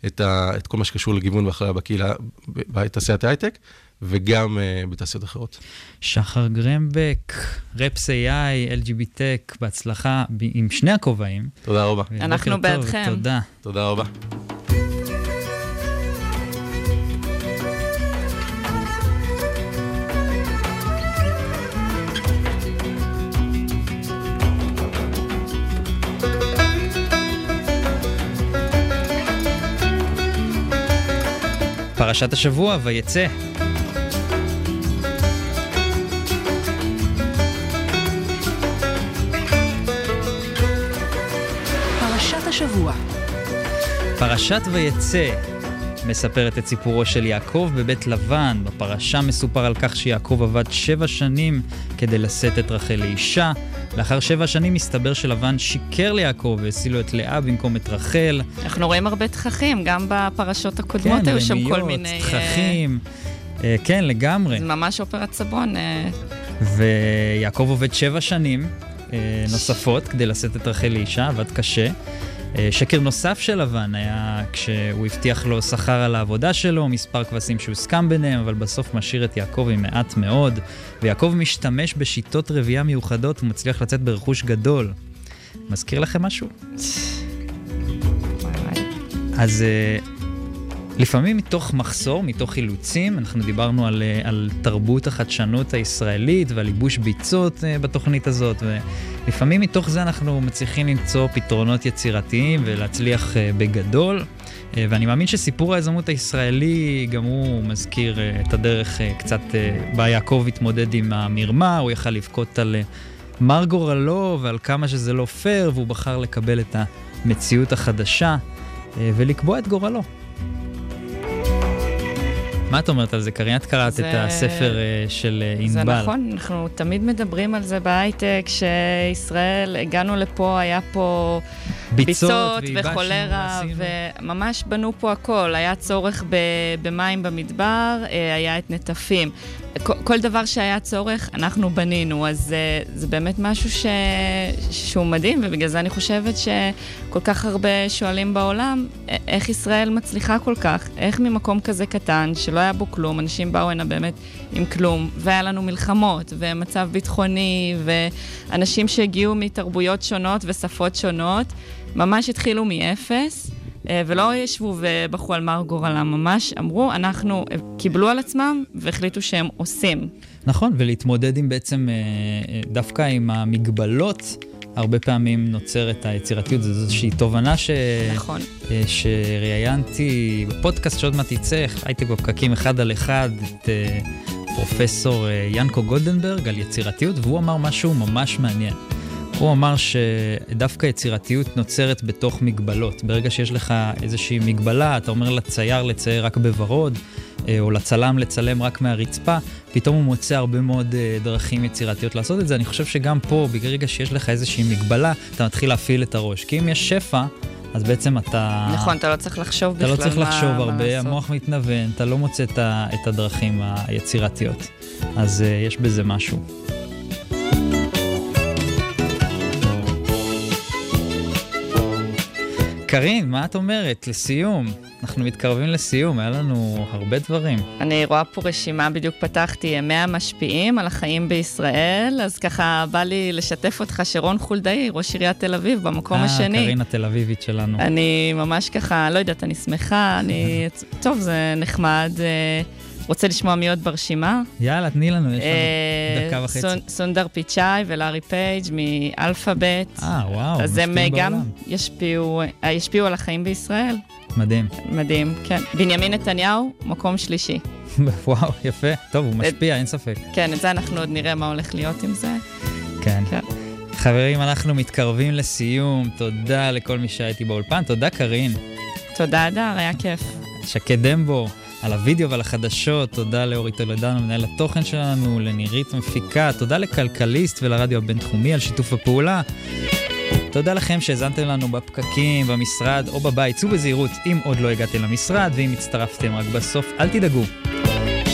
את, ה, את כל מה שקשור לגיוון והכללה בקהילה, בתעשיית ההייטק, וגם uh, בתעשיות אחרות. שחר גרמבק, רפס AI, LGBTech, בהצלחה עם שני הכובעים. תודה רבה. אנחנו בעדכם. תודה. תודה רבה. פרשת השבוע, ויצא. השבוע. פרשת ויצא מספרת את סיפורו של יעקב בבית לבן. בפרשה מסופר על כך שיעקב עבד שבע שנים כדי לשאת את רחל לאישה. לאחר שבע שנים מסתבר שלבן שיקר ליעקב והשיא לו את לאה במקום את רחל. אנחנו רואים הרבה תככים, גם בפרשות הקודמות כן, היו שם כל רמיות, מיני... אה, תככים. אה, כן, לגמרי. זה ממש אופרת סבון. אה, ויעקב עובד שבע שנים אה, נוספות כדי לשאת את רחל לאישה, עבד קשה. אה, שקר נוסף של לבן היה כשהוא הבטיח לו שכר על העבודה שלו, מספר כבשים שהוסכם ביניהם, אבל בסוף משאיר את יעקב עם מעט מאוד. ויעקב משתמש בשיטות רבייה מיוחדות ומצליח לצאת ברכוש גדול. מזכיר לכם משהו? אז אה, לפעמים מתוך מחסור, מתוך אילוצים, אנחנו דיברנו על, אה, על תרבות החדשנות הישראלית ועל ייבוש ביצות אה, בתוכנית הזאת, ולפעמים מתוך זה אנחנו מצליחים למצוא פתרונות יצירתיים ולהצליח אה, בגדול. ואני מאמין שסיפור היזמות הישראלי, גם הוא מזכיר את הדרך קצת בה יעקב התמודד עם המרמה, הוא יכל לבכות על מר גורלו ועל כמה שזה לא פייר, והוא בחר לקבל את המציאות החדשה ולקבוע את גורלו. מה את אומרת על זה, קרין? את קראת זה... את הספר uh, של uh, ענבל. זה נכון, אנחנו תמיד מדברים על זה בהייטק, שישראל, הגענו לפה, היה פה ביצות, וחולרה, וממש בנו פה הכל. היה צורך במים במדבר, uh, היה את נטפים. כל דבר שהיה צורך, אנחנו בנינו, אז uh, זה באמת משהו ש... שהוא מדהים, ובגלל זה אני חושבת שכל כך הרבה שואלים בעולם, איך ישראל מצליחה כל כך, איך ממקום כזה קטן, שלא היה בו כלום, אנשים באו הנה באמת עם כלום, והיה לנו מלחמות, ומצב ביטחוני, ואנשים שהגיעו מתרבויות שונות ושפות שונות, ממש התחילו מאפס. אה, ולא ישבו ובכו על מר גורלם, ממש אמרו, אנחנו, אה, קיבלו על עצמם והחליטו שהם עושים. נכון, ולהתמודד עם בעצם, אה, דווקא עם המגבלות. הרבה פעמים נוצרת היצירתיות, זו איזושהי תובנה ש... נכון. שראיינתי בפודקאסט שעוד מעט יצא, הייתי בפקקים אחד על אחד, את פרופסור ינקו גולדנברג על יצירתיות, והוא אמר משהו ממש מעניין. הוא אמר שדווקא יצירתיות נוצרת בתוך מגבלות. ברגע שיש לך איזושהי מגבלה, אתה אומר לצייר לצייר רק בוורוד, אה, או לצלם לצלם רק מהרצפה, פתאום הוא מוצא הרבה מאוד אה, דרכים יצירתיות לעשות את זה. אני חושב שגם פה, ברגע שיש לך איזושהי מגבלה, אתה מתחיל להפעיל את הראש. כי אם יש שפע, אז בעצם אתה... נכון, אתה לא צריך לחשוב בכלל מה אתה לא צריך לחשוב מה, הרבה, מה המוח מתנוון, אתה לא מוצא את הדרכים היצירתיות. אז uh, יש בזה משהו. קארין, מה את אומרת? לסיום. אנחנו מתקרבים לסיום, היה לנו הרבה דברים. אני רואה פה רשימה, בדיוק פתחתי, 100 משפיעים על החיים בישראל, אז ככה בא לי לשתף אותך שרון חולדאי, ראש עיריית תל אביב, במקום אה, השני. אה, קארין התל אביבית שלנו. אני ממש ככה, לא יודעת, אני שמחה, אני... [LAUGHS] טוב, זה נחמד. אה, רוצה לשמוע מי עוד ברשימה? יאללה, תני לנו, יש לנו אה, דקה וחצי. סונדר פיצ'אי ולארי פייג' מ Alphabet. אה, וואו, אז הם גם ישפיעו, אה, ישפיעו על החיים בישראל. מדהים. מדהים, כן. בנימין נתניהו, מקום שלישי. [LAUGHS] וואו, יפה. טוב, הוא משפיע, אין ספק. כן, את זה אנחנו עוד נראה מה הולך להיות עם זה. כן. כן. חברים, אנחנו מתקרבים לסיום. תודה לכל מי שהייתי באולפן. תודה, קארין. תודה, אדר, היה כיף. שקד דמבו. על הוידאו ועל החדשות, תודה לאורי טולדנו, מנהל התוכן שלנו, לנירית מפיקה, תודה לכלכליסט ולרדיו הבינתחומי על שיתוף הפעולה. תודה לכם שהאזנתם לנו בפקקים, במשרד או בבית. צאו בזהירות אם עוד לא הגעתם למשרד, ואם הצטרפתם רק בסוף, אל תדאגו.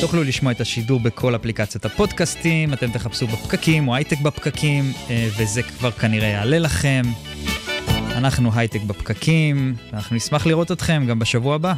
תוכלו לשמוע את השידור בכל אפליקציות הפודקאסטים, אתם תחפשו בפקקים או הייטק בפקקים, אה, וזה כבר כנראה יעלה לכם. אנחנו הייטק בפקקים, ואנחנו נשמח לראות אתכם גם בשבוע הבא.